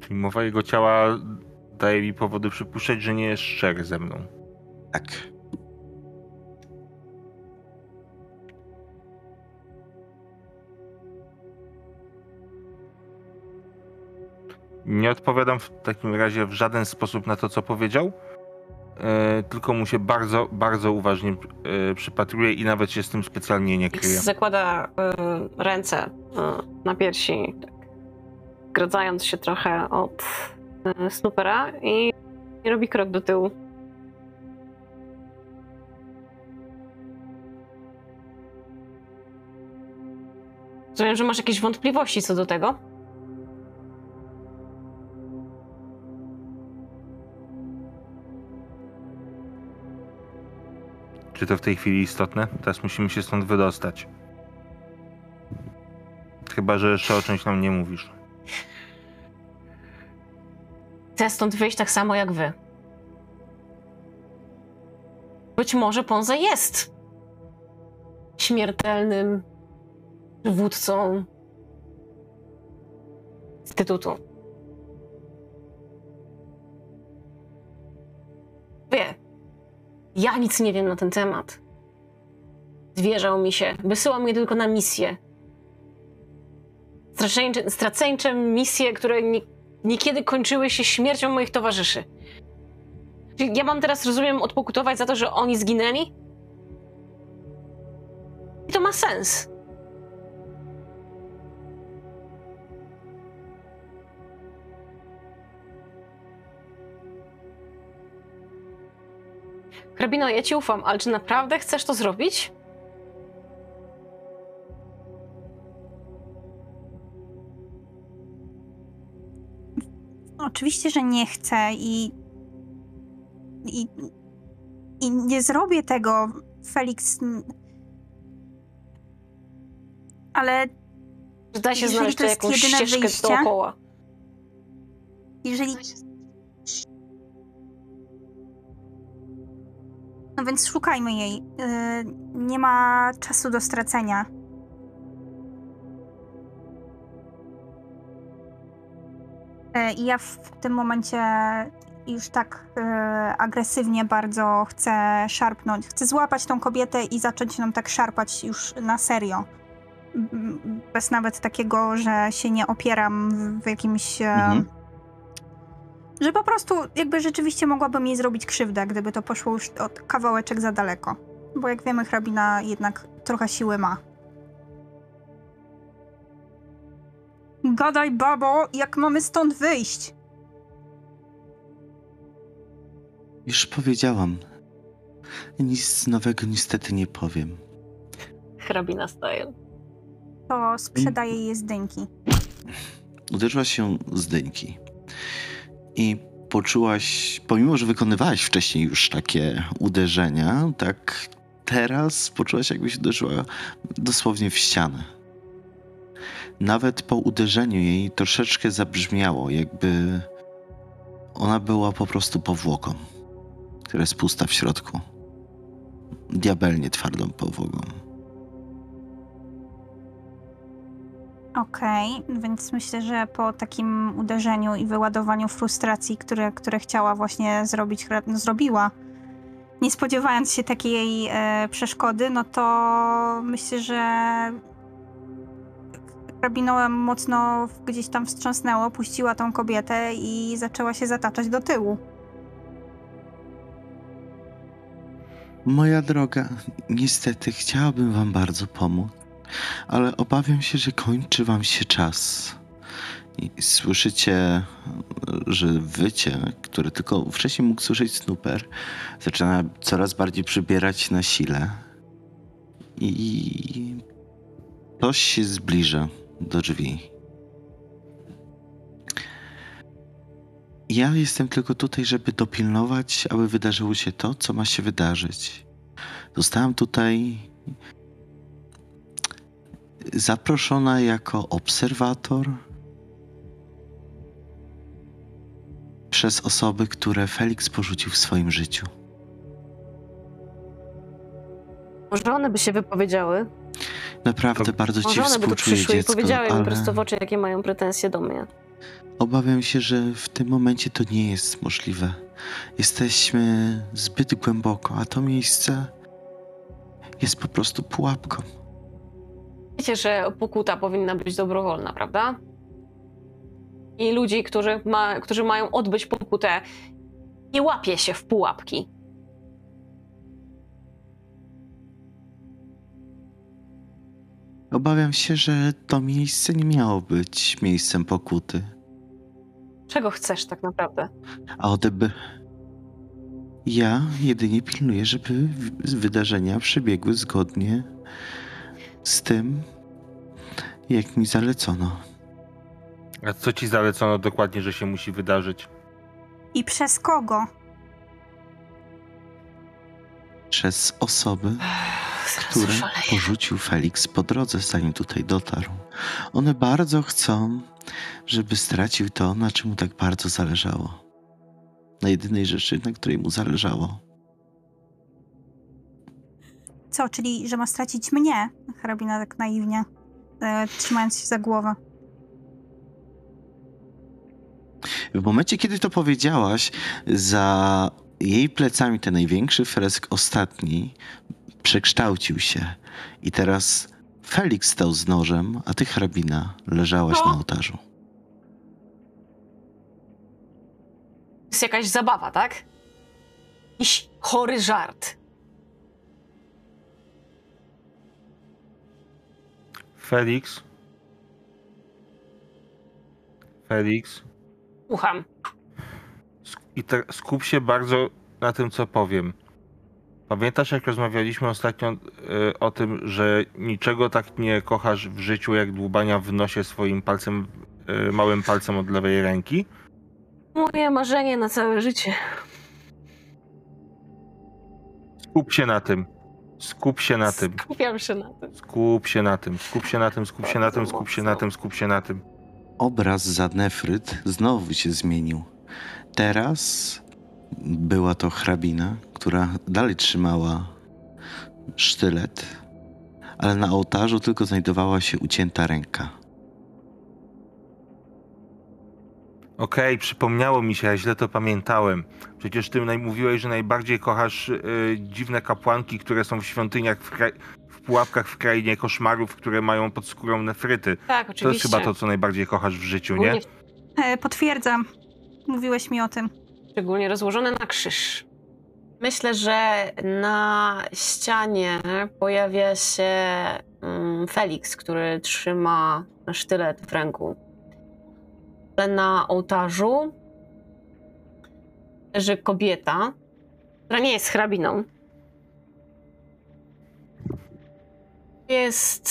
[SPEAKER 5] Czyli mowa jego ciała daje mi powody przypuszczać, że nie jest szczery ze mną.
[SPEAKER 2] Tak.
[SPEAKER 5] Nie odpowiadam w takim razie w żaden sposób na to, co powiedział, e, tylko mu się bardzo, bardzo uważnie e, przypatruję i nawet się z tym specjalnie nie kryję.
[SPEAKER 3] zakłada y, ręce y, na piersi, tak, gradzając się trochę od y, Snoopera i, i robi krok do tyłu. Rozumiem, że masz jakieś wątpliwości co do tego?
[SPEAKER 5] Czy to w tej chwili istotne? Teraz musimy się stąd wydostać. Chyba, że jeszcze o czymś nam nie mówisz.
[SPEAKER 3] Chcę stąd wyjść tak samo jak wy. Być może Ponza jest śmiertelnym przywódcą Instytutu. Ja nic nie wiem na ten temat. Zwierzał mi się, wysyłał mnie tylko na misje. Straceńcze, straceńcze misje, które nie, niekiedy kończyły się śmiercią moich towarzyszy. Czyli ja mam teraz, rozumiem, odpokutować za to, że oni zginęli? I to ma sens. Hrabino, ja ci ufam, ale czy naprawdę chcesz to zrobić?
[SPEAKER 4] Oczywiście, że nie chcę i. I, i nie zrobię tego, Felix. Ale
[SPEAKER 3] da się
[SPEAKER 4] Jeżeli
[SPEAKER 3] znaleźć
[SPEAKER 4] to
[SPEAKER 3] tu
[SPEAKER 4] jest
[SPEAKER 3] jakąś
[SPEAKER 4] jedyne
[SPEAKER 3] ścieżkę
[SPEAKER 4] wyjście?
[SPEAKER 3] dookoła?
[SPEAKER 4] jeżeli. No więc szukajmy jej. Yy, nie ma czasu do stracenia. Yy, I ja w tym momencie już tak yy, agresywnie bardzo chcę szarpnąć. Chcę złapać tą kobietę i zacząć ją tak szarpać już na serio. M- Bez nawet takiego, że się nie opieram w- jakimś. e,
[SPEAKER 2] Mhm.
[SPEAKER 4] Że po prostu jakby rzeczywiście mogłabym jej zrobić krzywdę, gdyby to poszło już od kawałeczek za daleko. Bo jak wiemy, hrabina jednak trochę siły ma. Gadaj, babo, jak mamy stąd wyjść?
[SPEAKER 2] Już powiedziałam. Nic nowego niestety nie powiem.
[SPEAKER 3] Hrabina style.
[SPEAKER 4] To sprzedaje jej z dynki.
[SPEAKER 2] Uderzyłaś się z dyńki. I poczułaś, pomimo że wykonywałaś wcześniej już takie uderzenia, tak teraz poczułaś, jakbyś uderzyła dosłownie w ścianę. Nawet po uderzeniu jej troszeczkę zabrzmiało, jakby ona była po prostu powłoką, która jest pusta w środku. Diabelnie twardą powłoką.
[SPEAKER 4] Okej, więc myślę, że po takim uderzeniu i wyładowaniu frustracji, które, które chciała właśnie zrobić, no, zrobiła, nie spodziewając się takiej e, przeszkody, no to myślę, że hrabinę mocno gdzieś tam wstrząsnęło, puściła tą kobietę i zaczęła się zataczać do tyłu.
[SPEAKER 2] Moja droga, niestety chciałabym wam bardzo pomóc, ale obawiam się, że kończy wam się czas. I słyszycie, że wycie, które tylko wcześniej mógł słyszeć Snooper, zaczyna coraz bardziej przybierać na sile. I ktoś się zbliża do drzwi. Ja jestem tylko tutaj, żeby dopilnować, aby wydarzyło się to, co ma się wydarzyć. Zostałam tutaj zaproszona jako obserwator przez osoby, które Felix porzucił w swoim życiu.
[SPEAKER 3] Może one by się wypowiedziały?
[SPEAKER 2] Naprawdę
[SPEAKER 5] To-
[SPEAKER 2] bardzo ci
[SPEAKER 3] Może one by tu
[SPEAKER 2] współczuję,
[SPEAKER 3] przyszły i powiedziały mi
[SPEAKER 2] ale
[SPEAKER 3] prosto w oczy, jakie mają pretensje do mnie.
[SPEAKER 2] obawiam się, że w tym momencie to nie jest możliwe. Jesteśmy zbyt głęboko, a to miejsce jest po prostu pułapką.
[SPEAKER 3] Wiecie, że pokuta powinna być dobrowolna, prawda? I ludzi, którzy, ma, którzy mają odbyć pokutę, nie łapie się w pułapki.
[SPEAKER 2] Obawiam się, że to miejsce nie miało być miejscem pokuty.
[SPEAKER 3] Czego chcesz tak naprawdę?
[SPEAKER 2] A odeby. Ja jedynie pilnuję, żeby wydarzenia przebiegły zgodnie z tym, jak mi zalecono.
[SPEAKER 5] A co ci zalecono dokładnie, że się musi wydarzyć?
[SPEAKER 4] I przez kogo?
[SPEAKER 2] Przez osoby, które porzucił Felix po drodze, zanim tutaj dotarł. One bardzo chcą, żeby stracił to, na czym mu tak bardzo zależało. Na jedynej rzeczy, na której mu zależało.
[SPEAKER 4] Co, czyli że ma stracić mnie? Hrabina tak naiwnie, e, trzymając się za głowę.
[SPEAKER 2] W momencie, kiedy to powiedziałaś, za jej plecami ten największy fresk, ostatni, przekształcił się. I teraz Felix stał z nożem, a ty, hrabina, leżałaś
[SPEAKER 3] No.
[SPEAKER 2] na ołtarzu.
[SPEAKER 3] jest jakaś zabawa, tak? Jakiś chory żart.
[SPEAKER 5] Felix? Felix?
[SPEAKER 3] Słucham.
[SPEAKER 5] I te, skup się bardzo na tym, co powiem. Pamiętasz, jak rozmawialiśmy ostatnio y, o tym, że niczego tak nie kochasz w życiu, jak dłubania w nosie swoim palcem, y, małym palcem od lewej ręki?
[SPEAKER 3] Moje marzenie na całe życie.
[SPEAKER 5] Skup się na tym. Skup się na tym.
[SPEAKER 3] Skupiam się na tym.
[SPEAKER 5] Skup się na tym. Skup się na tym, skup się na tym, skup się na tym, skup się na tym.
[SPEAKER 2] Obraz za Nefryt znowu się zmienił. Teraz była to hrabina, która dalej trzymała sztylet, ale na ołtarzu tylko znajdowała się ucięta ręka.
[SPEAKER 5] Okej, przypomniało mi się, ja źle to pamiętałem. Przecież ty mówiłeś, że najbardziej kochasz y, dziwne kapłanki, które są w świątyniach, w, kra- w pułapkach w krainie koszmarów, które mają pod skórą nefryty.
[SPEAKER 3] Tak,
[SPEAKER 5] To
[SPEAKER 3] oczywiście.
[SPEAKER 5] jest chyba to, co najbardziej kochasz w życiu, nie?
[SPEAKER 4] E, potwierdzam. Mówiłeś mi o tym.
[SPEAKER 3] szczególnie rozłożone na krzyż. Myślę, że na ścianie pojawia się mm, Felix, który trzyma sztylet w ręku. Na ołtarzu leży kobieta, która nie jest hrabiną. Jest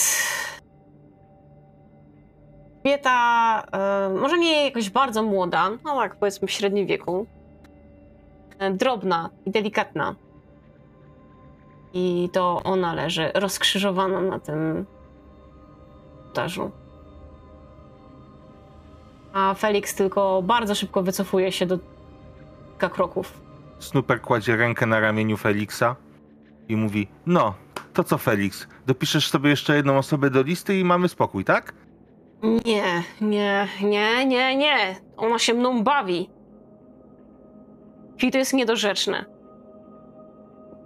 [SPEAKER 3] kobieta, e, może nie jakoś bardzo młoda, no tak powiedzmy w średnim wieku. E, drobna i delikatna. I to ona leży rozkrzyżowana na tym ołtarzu. A Felix tylko bardzo szybko wycofuje się do kilka kroków.
[SPEAKER 5] Snooper kładzie rękę na ramieniu Feliksa i mówi: No, to co, Felix? Dopiszesz sobie jeszcze jedną osobę do listy i mamy spokój, tak?
[SPEAKER 3] Nie, nie, nie, nie, nie. Ona się mną bawi. I to jest niedorzeczne.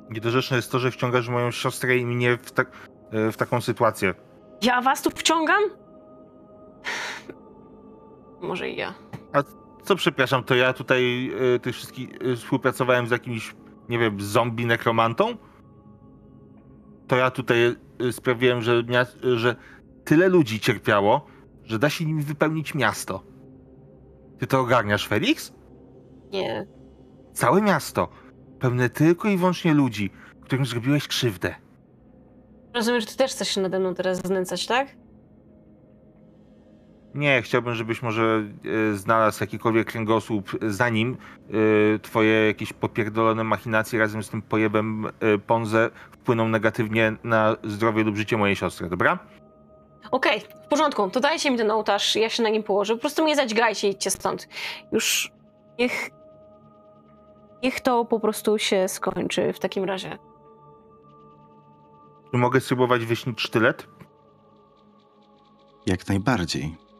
[SPEAKER 5] Niedorzeczne jest to, że wciągasz moją siostrę i mnie w, tak, e, w taką sytuację.
[SPEAKER 3] Ja was tu wciągam? Może i ja.
[SPEAKER 5] Co, przepraszam, to ja tutaj y, tych wszystkich y, współpracowałem z jakimś, nie wiem, zombie nekromantą? To ja tutaj y, sprawiłem, że, że tyle ludzi cierpiało, że da się nimi wypełnić miasto. Ty to ogarniasz, Felix?
[SPEAKER 3] Nie.
[SPEAKER 5] Całe miasto. Pełne tylko i wyłącznie ludzi, którym zrobiłeś krzywdę.
[SPEAKER 3] Rozumiem, że ty też chcesz się nade mną teraz znęcać, tak?
[SPEAKER 5] Nie, chciałbym, żebyś może e, znalazł jakikolwiek kręgosłup, zanim e, twoje jakieś popierdolone machinacje razem z tym pojebem e, Ponze wpłyną negatywnie na zdrowie lub życie mojej siostry, dobra?
[SPEAKER 3] Okej, w porządku, to dajcie mi ten ołtarz, ja się na nim położę. Po prostu mnie zadźgajcie i idźcie stąd. Już niech... Niech to po prostu się skończy w takim razie.
[SPEAKER 5] Czy mogę spróbować wyśnić sztylet?
[SPEAKER 2] Jak najbardziej.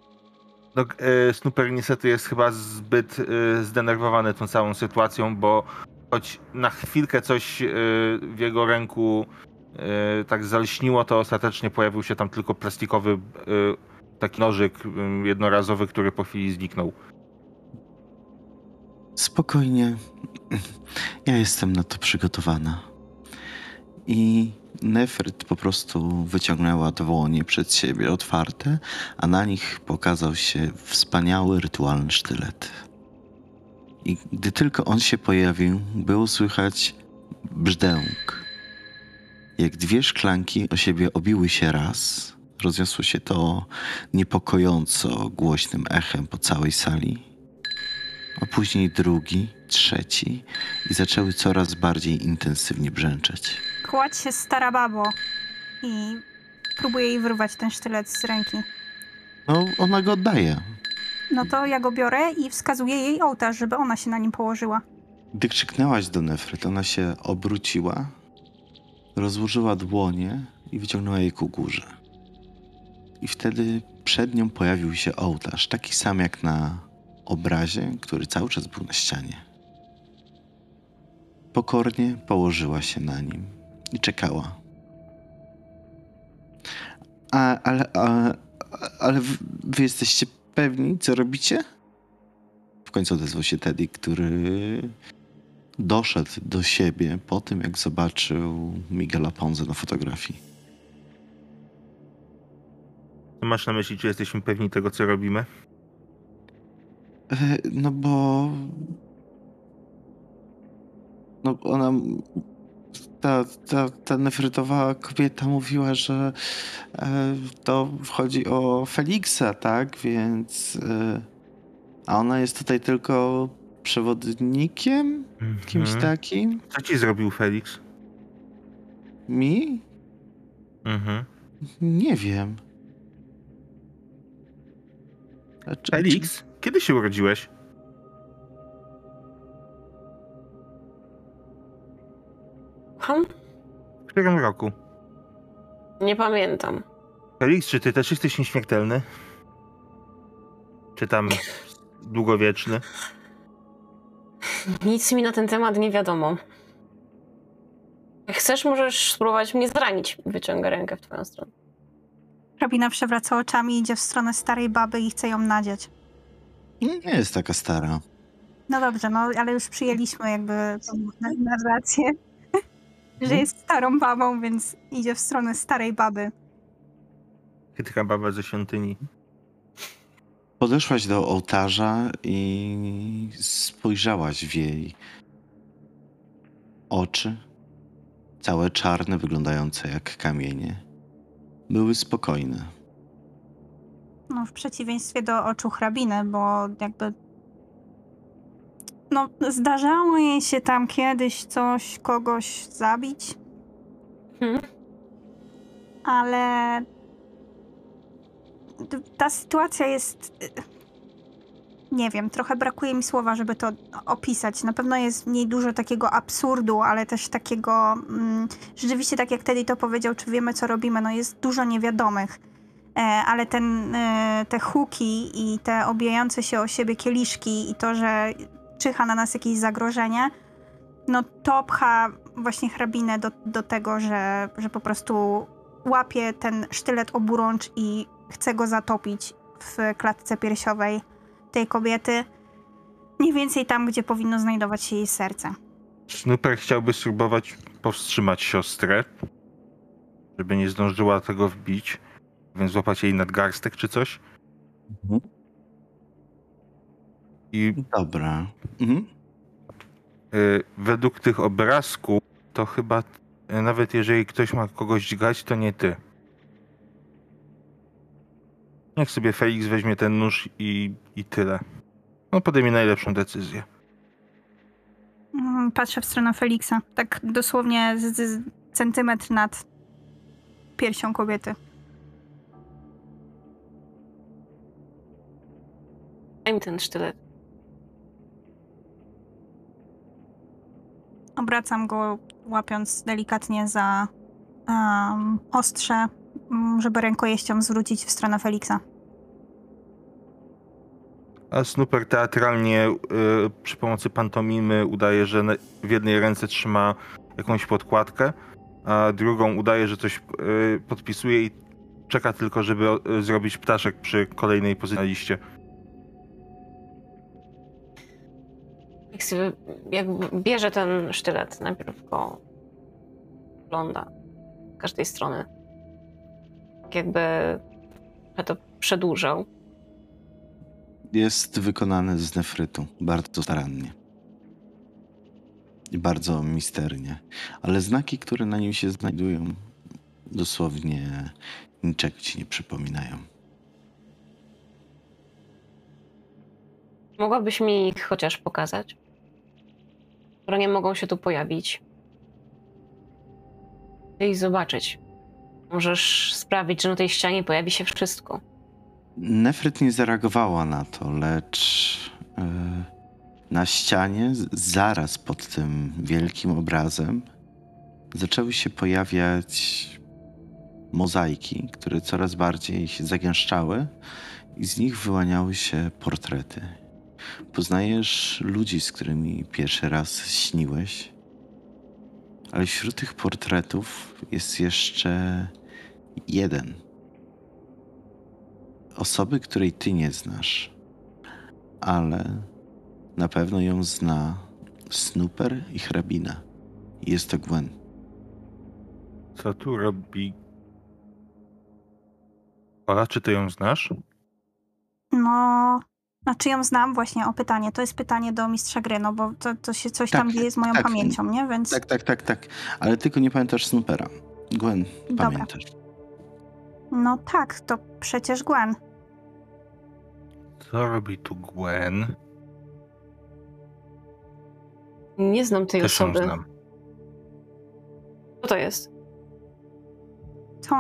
[SPEAKER 5] No, e, Snooper niestety jest chyba zbyt e, zdenerwowany tą całą sytuacją, bo choć na chwilkę coś e, w jego ręku tak zalśniło, to ostatecznie pojawił się tam tylko plastikowy taki nożyk jednorazowy, który po chwili zniknął.
[SPEAKER 2] Spokojnie. Ja jestem na to przygotowana. I Nefryt po prostu wyciągnęła dłonie przed siebie otwarte, a na nich pokazał się wspaniały rytualny sztylet. I gdy tylko on się pojawił, było słychać brzdęk. Jak dwie szklanki o siebie obiły się raz, rozniosło się to niepokojąco głośnym echem po całej sali a później drugi, trzeci i zaczęły coraz bardziej intensywnie brzęczeć.
[SPEAKER 4] Kładź się stara babo i próbuje jej wyrwać ten sztylet z ręki.
[SPEAKER 2] No, ona go oddaje.
[SPEAKER 4] No to ja go biorę i wskazuję jej ołtarz, żeby ona się na nim położyła.
[SPEAKER 2] Gdy krzyknęłaś do Nefryt, ona się obróciła, rozłożyła dłonie i wyciągnęła je ku górze. I wtedy przed nią pojawił się ołtarz, taki sam jak na obrazie, który cały czas był na ścianie. Pokornie położyła się na nim i czekała. A, ale, a, ale wy, jesteście pewni, co robicie? W końcu odezwał się Teddy, który doszedł do siebie po tym, jak zobaczył Miguela Ponze na fotografii.
[SPEAKER 5] Co masz na myśli, czy jesteśmy pewni tego, co robimy?
[SPEAKER 2] E, No bo. No ona. Ta, ta, ta nefrytowa kobieta mówiła, że e, to chodzi o Feliksa, tak? Więc. E, a ona jest tutaj tylko przewodnikiem? Kimś
[SPEAKER 5] Mhm.
[SPEAKER 2] takim?
[SPEAKER 5] Co ci zrobił Felix?
[SPEAKER 2] Mi?
[SPEAKER 5] Mhm.
[SPEAKER 2] Nie wiem. A czy-
[SPEAKER 5] Felix? Kiedy się urodziłeś?
[SPEAKER 3] Hm?
[SPEAKER 5] W którym roku?
[SPEAKER 3] Nie pamiętam.
[SPEAKER 5] Felix, czy ty też jesteś nieśmiertelny? Czy tam długowieczny?
[SPEAKER 3] Nic mi na ten temat nie wiadomo. Jak chcesz, możesz spróbować mnie zranić. Wyciągę rękę w twoją stronę.
[SPEAKER 4] Hrabina przewraca oczami, idzie w stronę starej baby i chce ją nadziać.
[SPEAKER 2] Nie jest taka stara.
[SPEAKER 4] No dobrze, no ale już przyjęliśmy jakby tą na- narrację, że jest starą babą, więc idzie w stronę starej baby.
[SPEAKER 5] Chytra baba ze świątyni.
[SPEAKER 2] Podeszłaś do ołtarza i spojrzałaś w jej oczy, całe czarne, wyglądające jak kamienie. Były spokojne.
[SPEAKER 4] No, w przeciwieństwie do oczu hrabiny, bo jakby. No, zdarzało jej się tam kiedyś coś, kogoś zabić.
[SPEAKER 3] Mhm.
[SPEAKER 4] ale ta sytuacja jest. y, Nie wiem, trochę brakuje mi słowa, żeby to opisać. Na pewno jest w niej dużo takiego absurdu, ale też takiego. Mm, rzeczywiście, tak jak Teddy to powiedział, czy wiemy, co robimy, no jest dużo niewiadomych. E, ale ten, e, te huki i te obijające się o siebie kieliszki i to, że czyha na nas jakieś zagrożenie, no to pcha właśnie hrabinę do, do tego, że, że po prostu łapie ten sztylet oburącz i chce go zatopić w klatce piersiowej tej kobiety. Mniej więcej tam, gdzie powinno znajdować się jej serce.
[SPEAKER 5] Snooper chciałby spróbować powstrzymać siostrę, żeby nie zdążyła tego wbić, więc złapać jej nadgarstek czy coś.
[SPEAKER 2] Mhm.
[SPEAKER 5] I
[SPEAKER 2] Dobra. Mhm.
[SPEAKER 5] y, według tych obrazków, to chyba y, nawet jeżeli ktoś ma kogoś dźgać, to nie ty. Niech sobie Felix weźmie ten nóż i, i tyle. On podejmie najlepszą decyzję.
[SPEAKER 4] Mm, Patrzę w stronę Feliksa. Tak dosłownie z, z centymetr nad piersią kobiety.
[SPEAKER 3] Daj mi ten sztylet.
[SPEAKER 4] Obracam go, łapiąc delikatnie za um, ostrze, mm, żeby rękojeścią zwrócić w stronę Feliksa.
[SPEAKER 5] A Snooper teatralnie y, przy pomocy pantomimy udaje, że w jednej ręce trzyma jakąś podkładkę, a drugą udaje, że coś y, podpisuje i czeka tylko, żeby y, zrobić ptaszek przy kolejnej pozycji na liście.
[SPEAKER 3] Jak, sobie, jak bierze ten sztylet, najpierw go ogląda z każdej strony. Tak jakby to przedłużał.
[SPEAKER 2] Jest wykonany z nefrytu bardzo starannie. I bardzo misternie. Ale znaki, które na nim się znajdują, dosłownie niczego ci nie przypominają.
[SPEAKER 3] Mogłabyś mi ich chociaż pokazać? Które nie mogą się tu pojawić. Chcę ich zobaczyć. Możesz sprawić, że na tej ścianie pojawi się wszystko.
[SPEAKER 2] Nefryt nie zareagowała na to, lecz e, na ścianie, zaraz pod tym wielkim obrazem, zaczęły się pojawiać mozaiki, które coraz bardziej się zagęszczały i z nich wyłaniały się portrety. Poznajesz ludzi, z którymi pierwszy raz śniłeś, ale wśród tych portretów jest jeszcze jeden osoby, której ty nie znasz, ale na pewno ją zna Snooper i hrabina. I Jest to Gwen.
[SPEAKER 5] Co tu robi? Ola, czy ty ją znasz?
[SPEAKER 4] No, znaczy ją znam właśnie o pytanie. To jest pytanie do mistrza gry, no bo to, to się coś tam
[SPEAKER 2] Tak,
[SPEAKER 4] dzieje z moją
[SPEAKER 2] tak.
[SPEAKER 4] pamięcią, nie? Więc
[SPEAKER 2] Tak, tak, tak, tak. Ale tylko nie pamiętasz Snoopera. Gwen,
[SPEAKER 4] Dobra.
[SPEAKER 2] pamiętasz.
[SPEAKER 4] no tak, to przecież Gwen.
[SPEAKER 5] Co robi tu Gwen?
[SPEAKER 3] Nie znam tej
[SPEAKER 5] Też
[SPEAKER 3] osoby.
[SPEAKER 5] znam.
[SPEAKER 3] Co to jest?
[SPEAKER 4] To.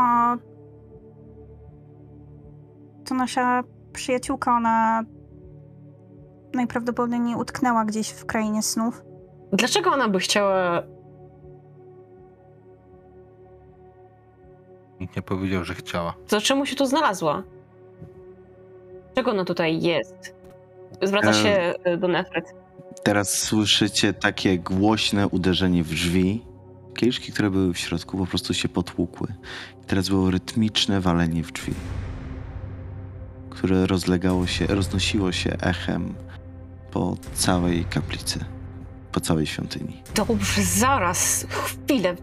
[SPEAKER 4] To nasza przyjaciółka, ona najprawdopodobniej utknęła gdzieś w krainie snów.
[SPEAKER 3] Dlaczego ona by chciała.
[SPEAKER 5] Nikt nie powiedział, że chciała.
[SPEAKER 3] To czemu się tu znalazła? Czego ona tutaj jest? Zwraca się y, do Nefret.
[SPEAKER 2] Teraz słyszycie takie głośne uderzenie w drzwi. Kieliszki, które były w środku, po prostu się potłukły. I teraz było rytmiczne walenie w drzwi, które rozlegało się, roznosiło się echem po całej kaplicy, po całej świątyni.
[SPEAKER 3] Dobrze, zaraz, chwilę.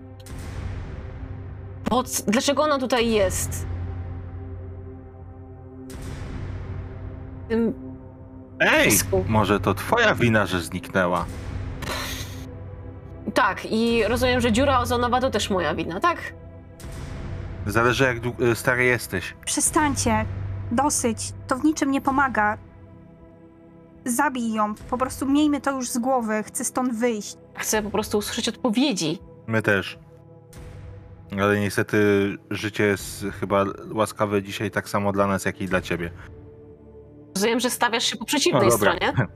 [SPEAKER 3] Po Dlaczego ona tutaj jest? W tym
[SPEAKER 5] Ej!
[SPEAKER 3] pisku.
[SPEAKER 5] Może to twoja wina, że zniknęła.
[SPEAKER 3] Tak, i rozumiem, że dziura ozonowa to też moja wina, tak?
[SPEAKER 5] Zależy jak dłu- y, stary jesteś.
[SPEAKER 4] Przestańcie, dosyć, to w niczym nie pomaga. Zabij ją, po prostu miejmy to już z głowy, chcę stąd wyjść.
[SPEAKER 3] Chcę po prostu usłyszeć odpowiedzi.
[SPEAKER 5] My też. Ale niestety życie jest chyba łaskawe dzisiaj tak samo dla nas, jak i dla ciebie.
[SPEAKER 3] Rozumiem, że stawiasz się po przeciwnej
[SPEAKER 5] No dobra.
[SPEAKER 3] stronie.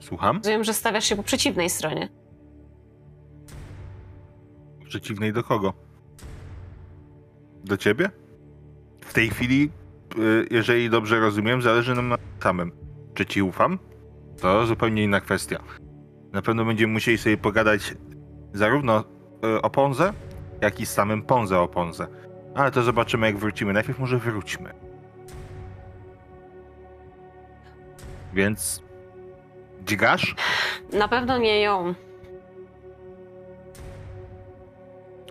[SPEAKER 5] Słucham?
[SPEAKER 3] Rozumiem, że stawiasz się po przeciwnej stronie.
[SPEAKER 5] Przeciwnej do kogo? Do ciebie? W tej chwili, y, jeżeli dobrze rozumiem, zależy nam na samym. Czy ci ufam? To zupełnie inna kwestia. Na pewno będziemy musieli sobie pogadać zarówno y, o Ponze, jak i z samym Ponze o Ponze. Ale to zobaczymy, jak wrócimy. Najpierw może wróćmy. Więc... Dźgasz?
[SPEAKER 3] Na pewno nie ją.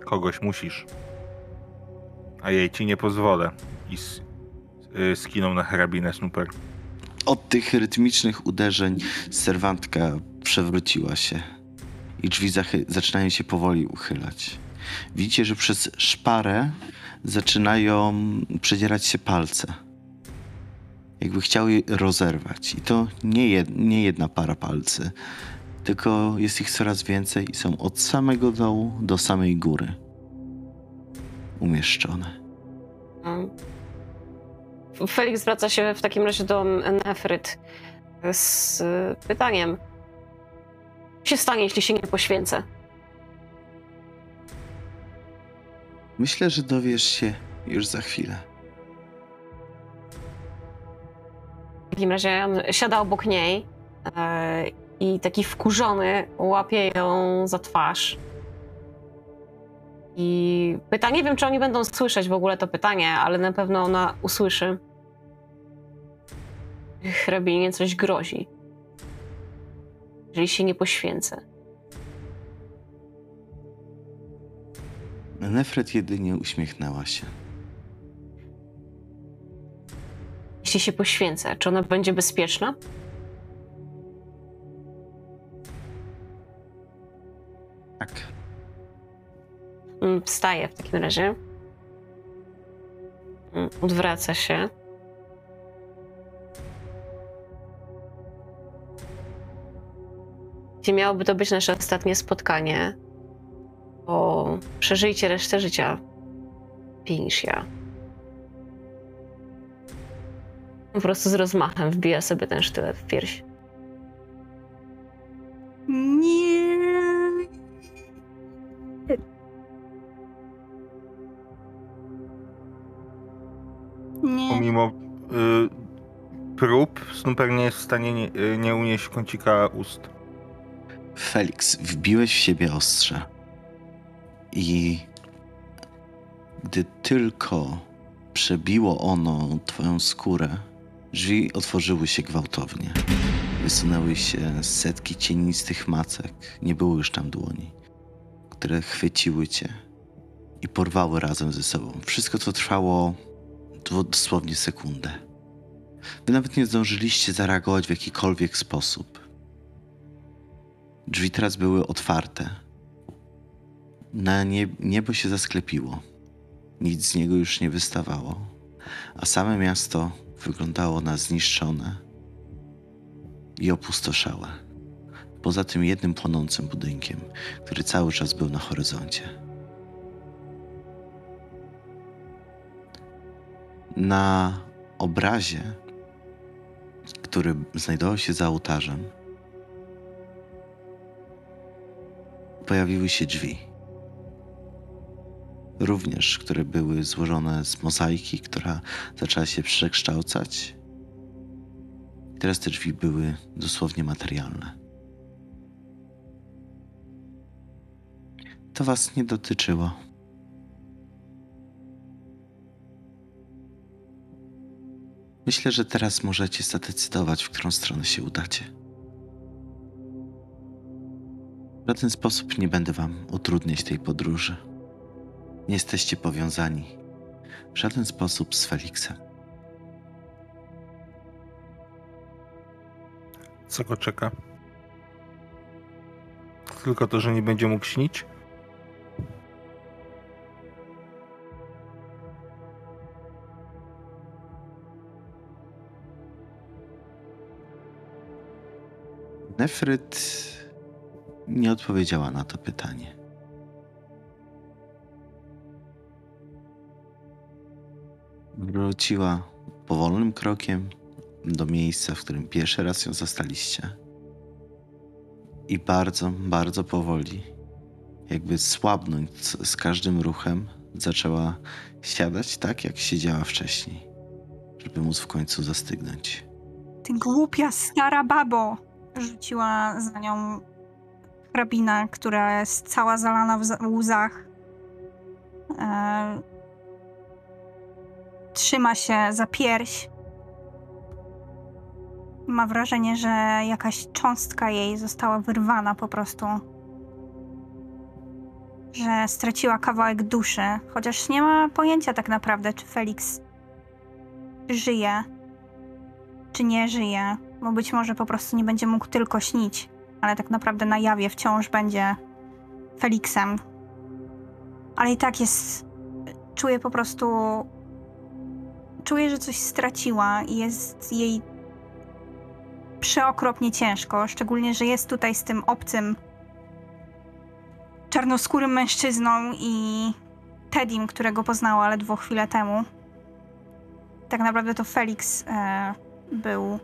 [SPEAKER 5] Kogoś musisz. A jej ci nie pozwolę. I s- y, skinął na hrabinę Snooper.
[SPEAKER 2] Od tych rytmicznych uderzeń serwantka przewróciła się i drzwi zaczynają się powoli uchylać. Widzicie, że przez szparę zaczynają przedzierać się palce. Jakby chciały rozerwać. I to nie, jed- nie jedna para palcy, tylko jest ich coraz więcej i są od samego dołu do samej góry umieszczone.
[SPEAKER 3] Felix zwraca się w takim razie do Nefryt z pytaniem. Co się stanie, jeśli się nie poświęcę?
[SPEAKER 2] Myślę, że dowiesz się już za chwilę.
[SPEAKER 3] W takim razie on siada obok niej e, i taki wkurzony łapie ją za twarz. I pyta, nie wiem, czy oni będą słyszeć w ogóle to pytanie, ale na pewno ona usłyszy. Hrabinie coś grozi. Jeżeli się nie poświęcę.
[SPEAKER 2] Nefret jedynie uśmiechnęła się.
[SPEAKER 3] Jeśli się poświęcę, czy ona będzie bezpieczna?
[SPEAKER 2] Tak.
[SPEAKER 3] Mm, Wstaje w takim razie. Mm, Odwraca się. Gdzie miałoby to być nasze ostatnie spotkanie, bo przeżyjcie resztę życia ja. Po prostu z rozmachem wbija sobie ten sztylet w pierś.
[SPEAKER 4] Nie. Nie.
[SPEAKER 5] Pomimo y, prób, Snooper nie jest w stanie nie, y, nie unieść kącika ust.
[SPEAKER 2] Felix, wbiłeś w siebie ostrze. I gdy tylko przebiło ono twoją skórę, drzwi otworzyły się gwałtownie. Wysunęły się setki cienistych macek, nie było już tam dłoni, które chwyciły cię i porwały razem ze sobą. Wszystko to trwało dosłownie sekundę. Wy nawet nie zdążyliście zareagować w jakikolwiek sposób. Drzwi teraz były otwarte. Na nie, niebo się zasklepiło. Nic z niego już nie wystawało, a same miasto wyglądało na zniszczone i opustoszałe. Poza tym jednym płonącym budynkiem, który cały czas był na horyzoncie. Na obrazie, który znajdował się za ołtarzem, pojawiły się drzwi. Również, które były złożone z mozaiki, która zaczęła się przekształcać. Teraz te drzwi były dosłownie materialne. To was nie dotyczyło. Myślę, że teraz możecie zadecydować, w którą stronę się udacie. Żaden sposób nie będę wam utrudniać tej podróży. Nie jesteście powiązani w żaden sposób z Feliksem.
[SPEAKER 5] Co go czeka? Tylko to, że nie będzie mógł śnić?
[SPEAKER 2] Nefryt nie odpowiedziała na to pytanie. Wróciła powolnym krokiem do miejsca, w którym pierwszy raz ją zastaliście. I bardzo, bardzo powoli, jakby słabnąć z każdym ruchem, zaczęła siadać tak, jak siedziała wcześniej, żeby móc w końcu zastygnąć.
[SPEAKER 4] Ty głupia stara babo! Rzuciła za nią hrabina, która jest cała zalana w za- łzach. E, trzyma się za pierś. Ma wrażenie, że jakaś cząstka jej została wyrwana po prostu. Że straciła kawałek duszy, chociaż nie ma pojęcia tak naprawdę, czy Felix żyje, czy nie żyje, bo być może po prostu nie będzie mógł tylko śnić, ale tak naprawdę na jawie wciąż będzie Felixem. Ale i tak jest. Czuję po prostu. Czuję, że coś straciła i jest jej przeokropnie ciężko, szczególnie, że jest tutaj z tym obcym czarnoskórym mężczyzną i Tedim, którego poznała ledwo chwilę temu. Tak naprawdę to Felix e, był.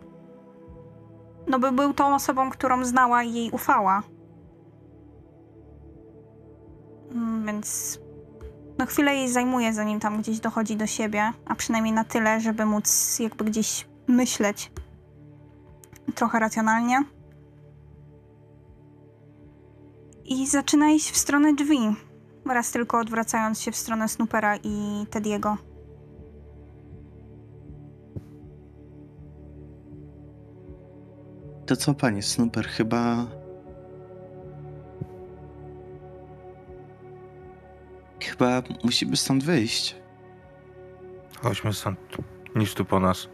[SPEAKER 4] No, by był tą osobą, którą znała i jej ufała. Mm, Więc. No, chwilę jej zajmuje, zanim tam gdzieś dochodzi do siebie, a przynajmniej na tyle, żeby móc jakby gdzieś myśleć trochę racjonalnie. I zaczyna iść w stronę drzwi, raz tylko odwracając się w stronę Snoopera i Tediego.
[SPEAKER 2] To co, panie Snooper, chyba. Chyba musimy stąd wyjść.
[SPEAKER 5] Chodźmy stąd. Nic tu po nas.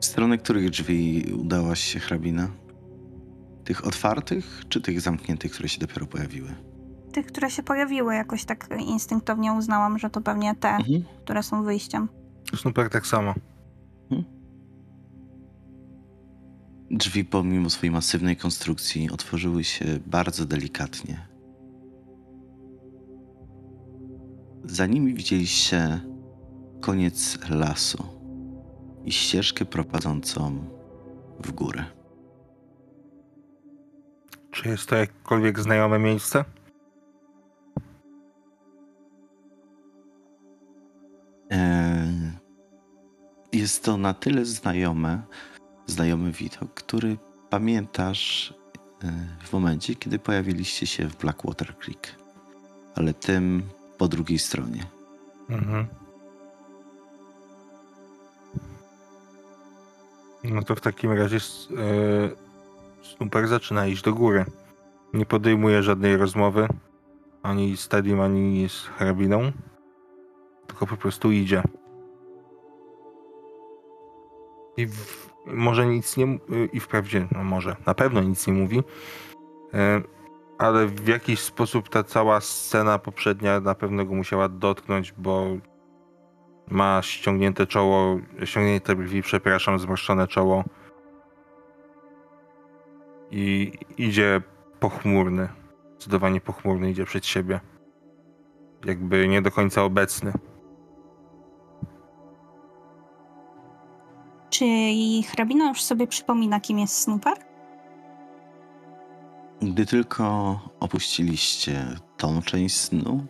[SPEAKER 2] W stronę których drzwi udałaś się, hrabina? Tych otwartych, czy tych zamkniętych, które się dopiero pojawiły?
[SPEAKER 4] Tych, które się pojawiły, jakoś tak instynktownie uznałam, że to pewnie te,
[SPEAKER 2] Mhm.
[SPEAKER 4] które są wyjściem.
[SPEAKER 5] Snooper tak samo.
[SPEAKER 2] Drzwi, pomimo swojej masywnej konstrukcji, otworzyły się bardzo delikatnie. Za nimi widzieliście koniec lasu i ścieżkę prowadzącą w górę.
[SPEAKER 5] Czy jest to jakkolwiek znajome miejsce?
[SPEAKER 2] Eee, Jest to na tyle znajome, znajomy widok, który pamiętasz e, w momencie, kiedy pojawiliście się w Blackwater Creek, ale tym po drugiej stronie.
[SPEAKER 5] Mhm. No to w takim razie e, Snooper zaczyna iść do góry. Nie podejmuje żadnej rozmowy ani z Tedim, ani z hrabiną. Tylko po prostu idzie. I w, może nic nie. y, I wprawdzie, no może, na pewno nic nie mówi. e, Ale w jakiś sposób ta cała scena poprzednia na pewno go musiała dotknąć, bo ma ściągnięte czoło, ściągnięte brwi, przepraszam, zmarszczone czoło. I idzie pochmurny. Zdecydowanie pochmurny idzie przed siebie. Jakby nie do końca obecny.
[SPEAKER 4] Czy hrabina już sobie przypomina, kim jest Snooper?
[SPEAKER 2] Gdy tylko opuściliście tą część snu,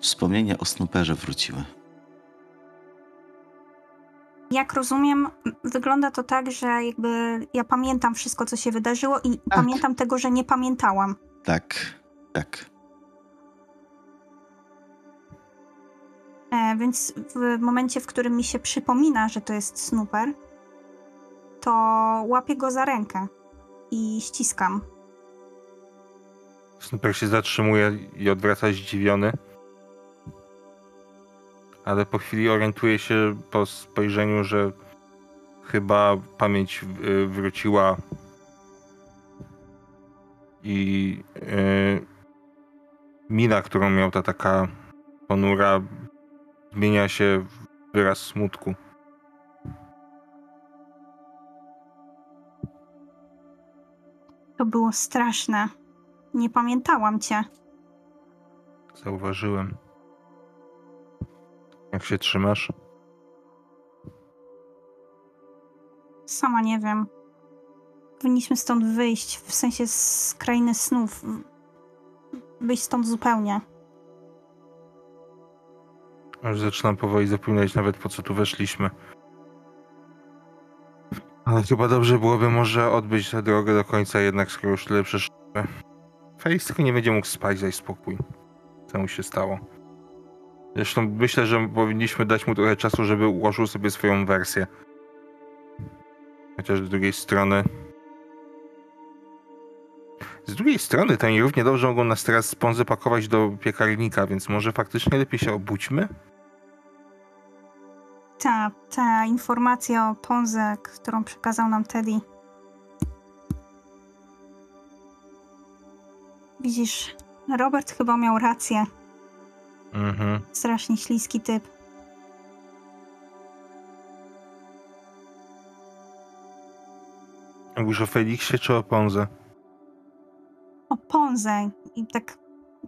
[SPEAKER 2] wspomnienia o Snooperze wróciły.
[SPEAKER 4] Jak rozumiem, wygląda to tak, że jakby ja pamiętam wszystko, co się wydarzyło i pamiętam tego, że nie pamiętałam.
[SPEAKER 2] Tak, tak.
[SPEAKER 4] Więc w momencie, w którym mi się przypomina, że to jest Snooper, to łapię go za rękę i ściskam.
[SPEAKER 5] Snooper się zatrzymuje i odwraca zdziwiony. Ale po chwili orientuje się po spojrzeniu, że chyba pamięć y, wróciła i y, mina, którą miał ta taka ponura, zmienia się w wyraz smutku.
[SPEAKER 4] To było straszne. Nie pamiętałam cię.
[SPEAKER 5] Zauważyłem. Jak się trzymasz?
[SPEAKER 4] Sama nie wiem. Powinniśmy stąd wyjść, w sensie z krainy snów. Wyjść stąd zupełnie.
[SPEAKER 5] Już zaczynam powoli zapominać nawet po co tu weszliśmy. Ale chyba dobrze byłoby może odbyć tę drogę do końca jednak, skoro już tyle przeszliśmy. Tylko nie będzie mógł spać, daj spokój. Co mu się stało? Zresztą myślę, że powinniśmy dać mu trochę czasu, żeby ułożył sobie swoją wersję. Chociaż z drugiej strony... Z drugiej strony, to oni równie dobrze mogą nas teraz sponsy pakować do piekarnika, więc może faktycznie lepiej się obudźmy?
[SPEAKER 4] Ta, ta informacja o Ponze, którą przekazał nam Teddy. Widzisz, Robert chyba miał rację.
[SPEAKER 5] Mhm.
[SPEAKER 4] Strasznie śliski typ.
[SPEAKER 5] Mówisz o Feliksie czy o Ponze?
[SPEAKER 4] O Ponze i tak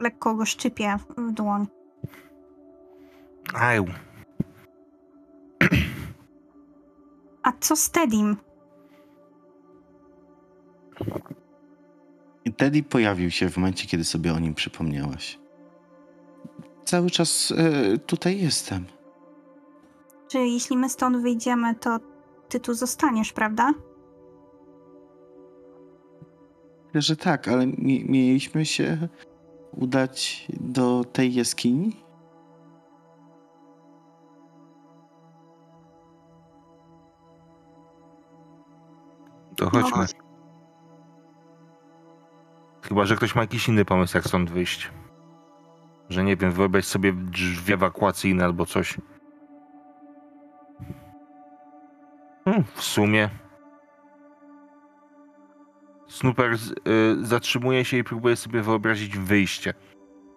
[SPEAKER 4] lekko go szczypie w dłoń.
[SPEAKER 5] Aj,
[SPEAKER 4] A co z Teddym?
[SPEAKER 2] I Teddy pojawił się w momencie, kiedy sobie o nim przypomniałaś. Cały czas e, tutaj jestem.
[SPEAKER 4] Czy jeśli my stąd wyjdziemy, to ty tu zostaniesz, prawda?
[SPEAKER 2] Myślę, że tak, ale mi- mieliśmy się udać do tej jaskini?
[SPEAKER 5] To chodźmy.
[SPEAKER 4] No.
[SPEAKER 5] Chyba, że ktoś ma jakiś inny pomysł, jak stąd wyjść. Że nie wiem, wyobraź sobie drzwi ewakuacyjne albo coś. Hmm, w sumie. Snooper y, zatrzymuje się i próbuje sobie wyobrazić wyjście.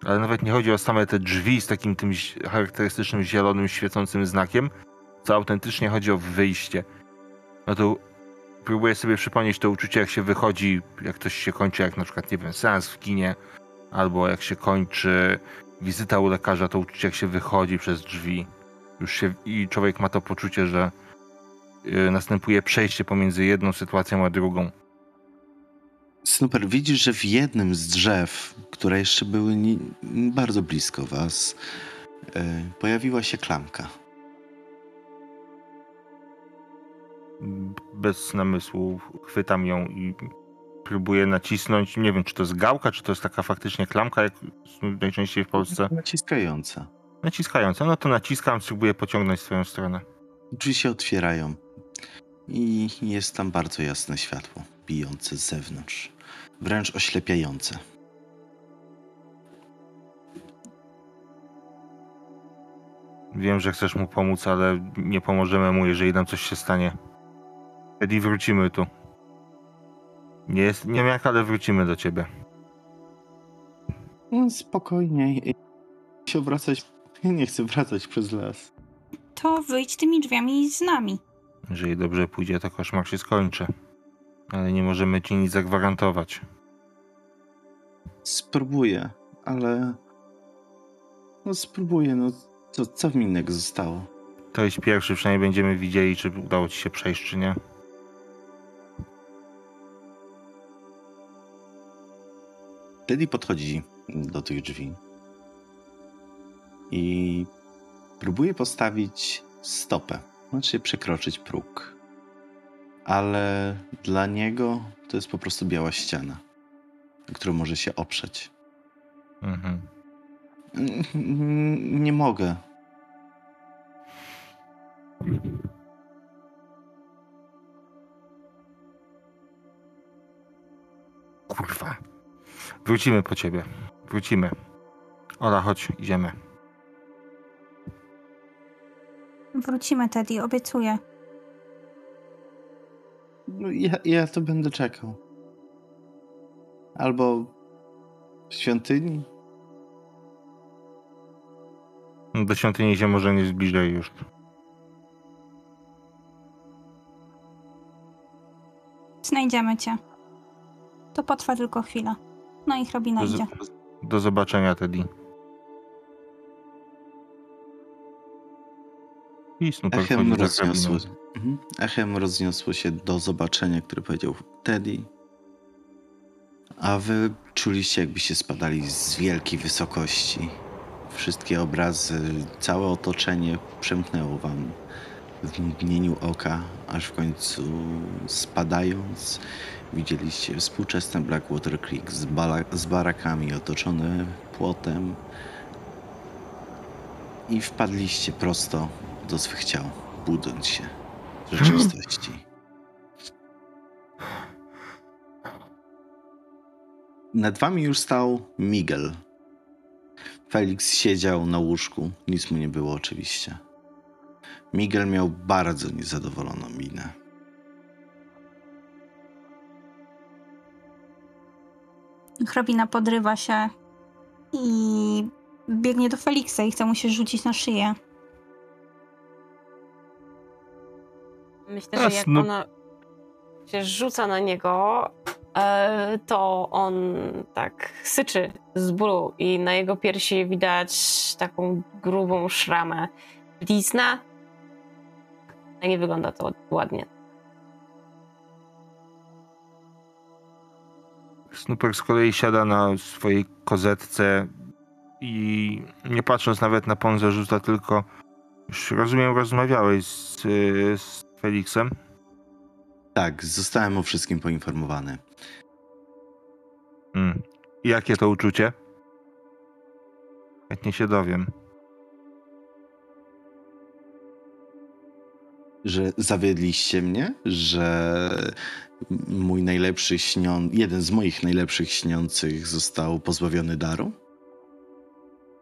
[SPEAKER 5] Ale nawet nie chodzi o same te drzwi z takim tym charakterystycznym zielonym, świecącym znakiem, co autentycznie chodzi o wyjście. No to próbuję sobie przypomnieć to uczucie, jak się wychodzi, jak ktoś się kończy, jak na przykład, nie wiem, seans w kinie, albo jak się kończy wizyta u lekarza, to uczucie, jak się wychodzi przez drzwi. Już się, I człowiek ma to poczucie, że y, następuje przejście pomiędzy jedną sytuacją a drugą.
[SPEAKER 2] Snooper, widzisz, że w jednym z drzew, które jeszcze były bardzo blisko was, e, pojawiła się klamka.
[SPEAKER 5] Bez namysłu chwytam ją i próbuję nacisnąć. Nie wiem, czy to jest gałka, czy to jest taka faktycznie klamka, jak najczęściej w Polsce.
[SPEAKER 2] Naciskająca.
[SPEAKER 5] Naciskająca. No to naciskam, spróbuję pociągnąć w swoją stronę.
[SPEAKER 2] Drzwi się otwierają i jest tam bardzo jasne światło, bijące z zewnątrz, wręcz oślepiające.
[SPEAKER 5] Wiem, że chcesz mu pomóc, ale nie pomożemy mu, jeżeli nam coś się stanie. Eddie, wrócimy tu. Nie, jest, nie wiem jak, ale wrócimy do ciebie.
[SPEAKER 2] No, spokojnie. Nie chcę wracać. Nie chcę wracać przez las.
[SPEAKER 4] To wyjdź tymi drzwiami z nami.
[SPEAKER 5] Jeżeli dobrze pójdzie, to koszmar się skończy. Ale nie możemy ci nic zagwarantować.
[SPEAKER 2] Spróbuję, ale. No spróbuję, no co, co mi innego zostało?
[SPEAKER 5] To jest pierwszy, przynajmniej będziemy widzieli, czy udało ci się przejść, czy nie.
[SPEAKER 2] Teddy podchodzi do tych drzwi i próbuje postawić stopę, znaczy przekroczyć próg. Ale dla niego to jest po prostu biała ściana, na którą może się oprzeć.
[SPEAKER 5] Mhm.
[SPEAKER 2] Mm, Nie mogę.
[SPEAKER 5] Kurwa. Wrócimy po ciebie. Wrócimy. Ola, chodź, idziemy.
[SPEAKER 4] Wrócimy, Teddy, obiecuję.
[SPEAKER 2] No, ja, ja to będę czekał. Albo w świątyni.
[SPEAKER 5] Do świątyni się może nie zbliżaj już.
[SPEAKER 4] Znajdziemy cię. To potrwa tylko chwilę. No i hrabina
[SPEAKER 5] do,
[SPEAKER 4] idzie.
[SPEAKER 5] Do zobaczenia, Teddy.
[SPEAKER 2] Echem rozniosło, mhm. echem rozniosło się do zobaczenia, które powiedział Teddy. A wy czuliście, jakbyście spadali z wielkiej wysokości. Wszystkie obrazy, całe otoczenie przemknęło wam w mgnieniu oka, aż w końcu spadając widzieliście współczesne Blackwater Creek z, z barakami otoczone płotem i wpadliście prosto do swych ciał, budząc się w rzeczywistości. Nad wami już stał Miguel. Felix siedział na łóżku, nic mu nie było oczywiście. Miguel miał bardzo niezadowoloną minę.
[SPEAKER 4] Hrabina podrywa się i biegnie do Feliksa i chce mu się rzucić na szyję.
[SPEAKER 3] Myślę, że jak
[SPEAKER 5] Snoop-
[SPEAKER 3] ona się rzuca na niego, e, to on tak syczy z bólu i na jego piersi widać taką grubą szramę. Blizna. No Nie wygląda to ładnie.
[SPEAKER 5] Snooper z kolei siada na swojej kozetce i nie patrząc nawet na Ponzę rzuca tylko już rozumiem rozmawiałeś z, z Felixem.
[SPEAKER 2] Tak, zostałem o wszystkim poinformowany.
[SPEAKER 5] Mm. I Jakie to uczucie? Chętnie się dowiem.
[SPEAKER 2] Że zawiedliście mnie, że mój najlepszy śnią... jeden z moich najlepszych śniących został pozbawiony daru?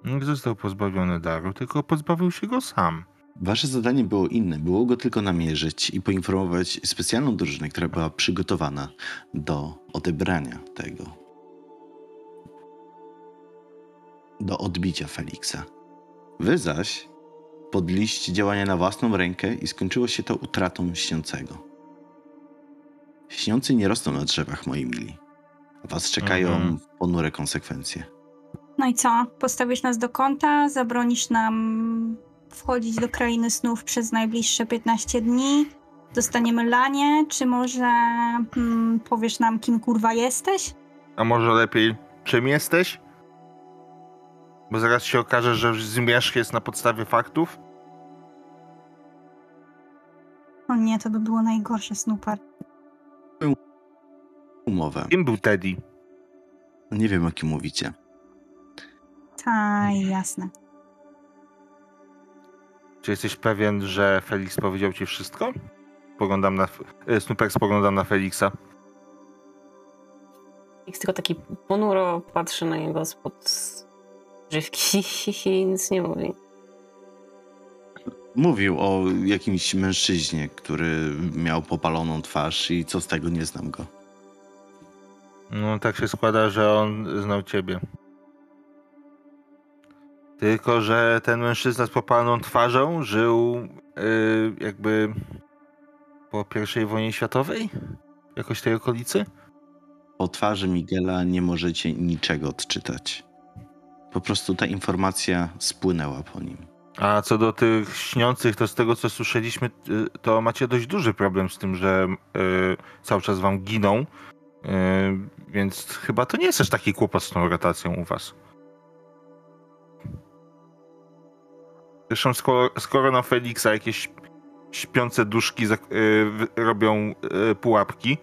[SPEAKER 5] Nie został pozbawiony daru, tylko pozbawił się go sam.
[SPEAKER 2] Wasze zadanie było inne. Było go tylko namierzyć i poinformować specjalną drużynę, która była przygotowana do odebrania tego. Do odbicia Feliksa. Wy zaś podliście działania na własną rękę i skończyło się to utratą śniącego. Śniący nie rosną na drzewach, moi mili. Was czekają
[SPEAKER 5] Mhm.
[SPEAKER 2] ponure konsekwencje.
[SPEAKER 4] No i co? Postawisz nas do kąta? Zabronisz nam wchodzić do krainy snów przez najbliższe 15 dni? Dostaniemy lanie? Czy może mm, powiesz nam, kim kurwa jesteś?
[SPEAKER 5] A może lepiej, czym jesteś? Bo zaraz się okaże, że zmierzch jest na podstawie faktów.
[SPEAKER 4] O nie, to by było najgorsze, Snooper.
[SPEAKER 2] Umowę.
[SPEAKER 5] Kim był Teddy?
[SPEAKER 2] Nie wiem, o kim mówicie.
[SPEAKER 4] Ta, jasne.
[SPEAKER 5] Czy jesteś pewien, że Felix powiedział ci wszystko? Spoglądam na... e, Snupek spoglądam na Felixa.
[SPEAKER 3] X tylko taki ponuro patrzy na niego spod żywki i nic nie mówi.
[SPEAKER 2] Mówił o jakimś mężczyźnie, który miał popaloną twarz i co z tego nie znam go.
[SPEAKER 5] No tak się składa, że on znał ciebie. Tylko, że ten mężczyzna z popaloną twarzą żył yy, jakby po I wojnie światowej? Jakoś tej okolicy?
[SPEAKER 2] Po twarzy Miguela nie możecie niczego odczytać. Po prostu ta informacja spłynęła po nim.
[SPEAKER 5] A co do tych śniących, to z tego co słyszeliśmy, y, to macie dość duży problem z tym, że y, cały czas wam giną. Y, więc chyba to nie jest aż taki kłopot z tą rotacją u was. Zresztą skoro, skoro na Felixa jakieś śpiące duszki y, wy- robią y, pułapki,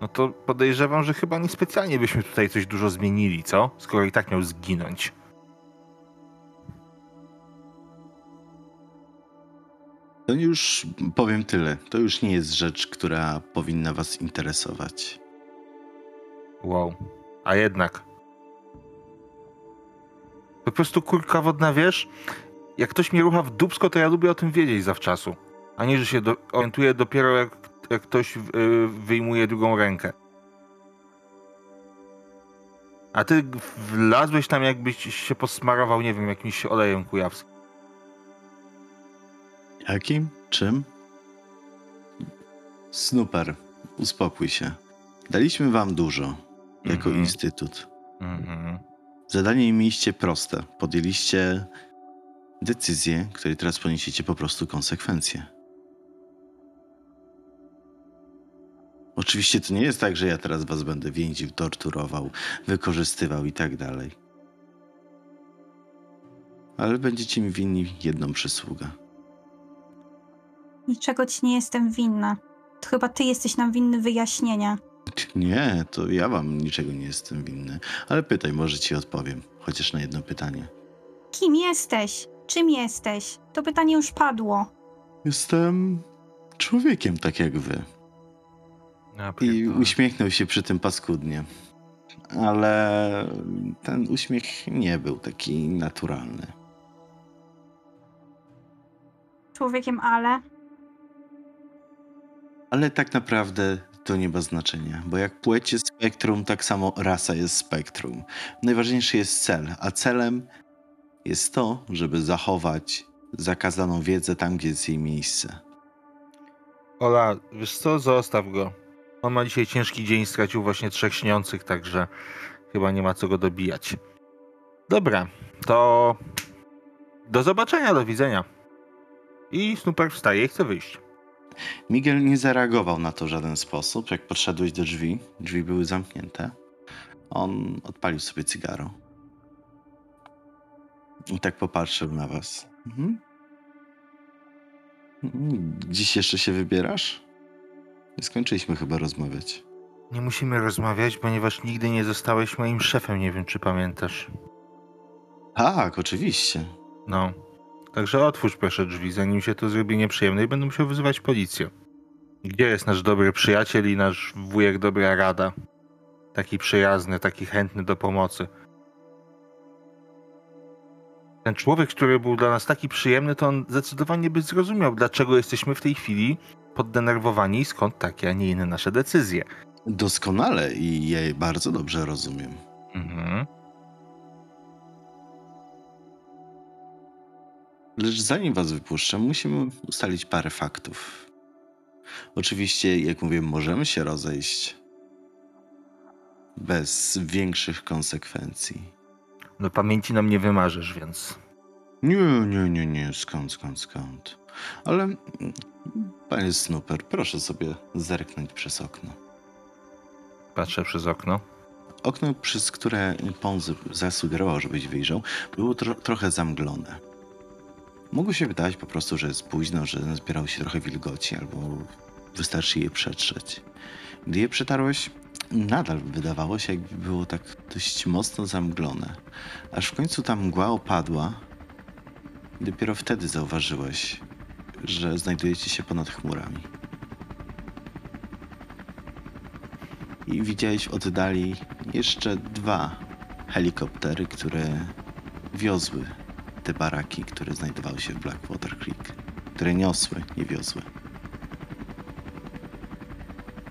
[SPEAKER 5] no to podejrzewam, że chyba niespecjalnie byśmy tutaj coś dużo zmienili, co? Skoro i tak miał zginąć.
[SPEAKER 2] To już powiem tyle. To już nie jest rzecz, która powinna was interesować.
[SPEAKER 5] Wow. A jednak. Po prostu kurka wodna, wiesz? Jak ktoś mnie rucha w dupsko, to ja lubię o tym wiedzieć zawczasu. A nie, że się do, orientuję dopiero jak, jak ktoś y, wyjmuje drugą rękę. A ty wlazłeś tam jakbyś się posmarował, nie wiem, jakimś olejem kujawskim.
[SPEAKER 2] Jakim? Czym? Snooper, uspokój się. Daliśmy wam dużo jako
[SPEAKER 5] Mhm.
[SPEAKER 2] instytut.
[SPEAKER 5] Mhm.
[SPEAKER 2] Zadanie mieliście proste. Podjęliście decyzję, której teraz poniesiecie po prostu konsekwencje. Oczywiście to nie jest tak, że ja teraz was będę więził, torturował, wykorzystywał i tak dalej. Ale będziecie mi winni jedną przysługę.
[SPEAKER 4] Niczego ci nie jestem winna. To chyba ty jesteś nam winny wyjaśnienia.
[SPEAKER 2] Nie, to ja wam niczego nie jestem winny. Ale pytaj, może ci odpowiem. Chociaż na jedno pytanie.
[SPEAKER 4] Kim jesteś? Czym jesteś? To pytanie już padło.
[SPEAKER 2] Jestem człowiekiem tak jak wy. I uśmiechnął się przy tym paskudnie. Ale ten uśmiech nie był taki naturalny.
[SPEAKER 4] Człowiekiem ale.
[SPEAKER 2] Ale tak naprawdę to nie ma znaczenia, bo jak płeć jest spektrum, tak samo rasa jest spektrum. Najważniejszy jest cel, a celem jest to, żeby zachować zakazaną wiedzę tam, gdzie jest jej miejsce.
[SPEAKER 5] Ola, wiesz co, zostaw go. On ma dzisiaj ciężki dzień, stracił właśnie trzech śniących, także chyba nie ma co go dobijać. Dobra, to do zobaczenia, do widzenia. I Snooper wstaje i chce wyjść.
[SPEAKER 2] Miguel nie zareagował na to w żaden sposób. Jak podszedłeś do drzwi, drzwi były zamknięte. On odpalił sobie cygaro. I tak popatrzył na was. Mhm. Mhm. Dziś jeszcze się wybierasz? Nie skończyliśmy chyba rozmawiać.
[SPEAKER 5] Nie musimy rozmawiać, ponieważ nigdy nie zostałeś moim szefem, nie wiem czy pamiętasz.
[SPEAKER 2] Tak, oczywiście.
[SPEAKER 5] No. Także otwórz proszę drzwi, zanim się to zrobi nieprzyjemne i będę musiał wyzywać policję. Gdzie jest nasz dobry przyjaciel i nasz wujek dobra rada? Taki przyjazny, taki chętny do pomocy. Ten człowiek, który był dla nas taki przyjemny, to on zdecydowanie by zrozumiał, dlaczego jesteśmy w tej chwili poddenerwowani i skąd takie, a nie inne nasze decyzje.
[SPEAKER 2] Doskonale i ja je bardzo dobrze rozumiem.
[SPEAKER 5] Mhm.
[SPEAKER 2] Lecz zanim was wypuszczę, musimy ustalić parę faktów. Oczywiście, jak mówię, możemy się rozejść bez większych konsekwencji.
[SPEAKER 5] No pamięci nam nie wymarzysz, więc
[SPEAKER 2] Nie, nie, nie, nie, skąd, skąd, skąd. Ale, panie Snooper, proszę sobie zerknąć przez okno.
[SPEAKER 5] patrzę przez okno.
[SPEAKER 2] Okno, przez które Pon z- zasugerował, żebyś wyjrzał, było tro trochę zamglone. Mogło się wydawać po prostu, że jest późno, że zbierał się trochę wilgoci, albo wystarczy je przetrzeć. Gdy je przetarłeś, nadal wydawało się, jakby było tak dość mocno zamglone. Aż w końcu ta mgła opadła dopiero wtedy zauważyłeś, że znajdujecie się ponad chmurami. I widziałeś w oddali jeszcze dwa helikoptery, które wiozły te baraki, które znajdowały się w Blackwater Creek. Które niosły, nie wiozły.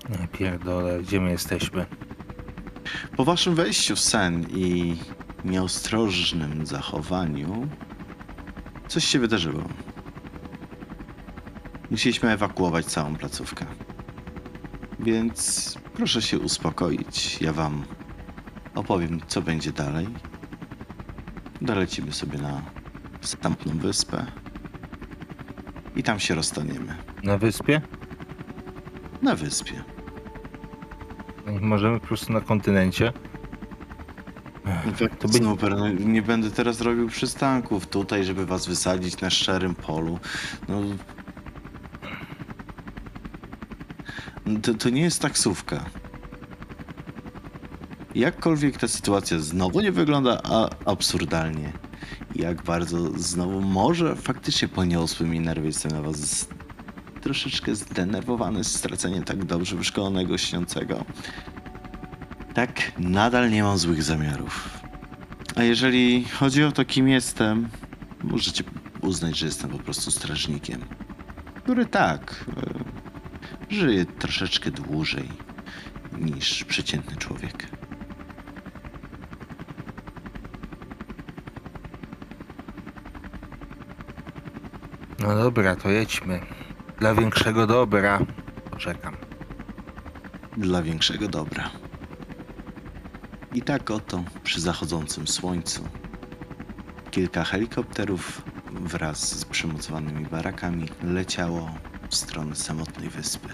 [SPEAKER 5] No pierdolę, gdzie my jesteśmy?
[SPEAKER 2] Po waszym wejściu w sen i nieostrożnym zachowaniu, coś się wydarzyło. Musieliśmy ewakuować całą placówkę. Więc proszę się uspokoić. Ja wam opowiem, co będzie dalej. Dolecimy sobie na samotną wyspę. I tam się rozstaniemy.
[SPEAKER 5] Na wyspie?
[SPEAKER 2] Na wyspie.
[SPEAKER 5] Możemy po prostu na kontynencie.
[SPEAKER 2] To
[SPEAKER 5] To by-
[SPEAKER 2] Super, no, nie będę teraz robił przystanków tutaj, żeby was wysadzić na szczerym polu. No. To, to nie jest taksówka. Jakkolwiek ta sytuacja znowu nie wygląda a, absurdalnie. Jak bardzo znowu może faktycznie poniosły mi nerwy, jestem na was troszeczkę zdenerwowany z straceniem tak dobrze wyszkolonego śniącego. Tak, nadal nie mam złych zamiarów. A jeżeli chodzi o to, kim jestem, możecie uznać, że jestem po prostu strażnikiem, który tak, e, żyje troszeczkę dłużej niż przeciętny człowiek.
[SPEAKER 5] No dobra, to jedźmy. Dla większego dobra. Poczekam.
[SPEAKER 2] Dla większego dobra. I tak oto przy zachodzącym słońcu kilka helikopterów wraz z przymocowanymi barakami leciało w stronę samotnej wyspy.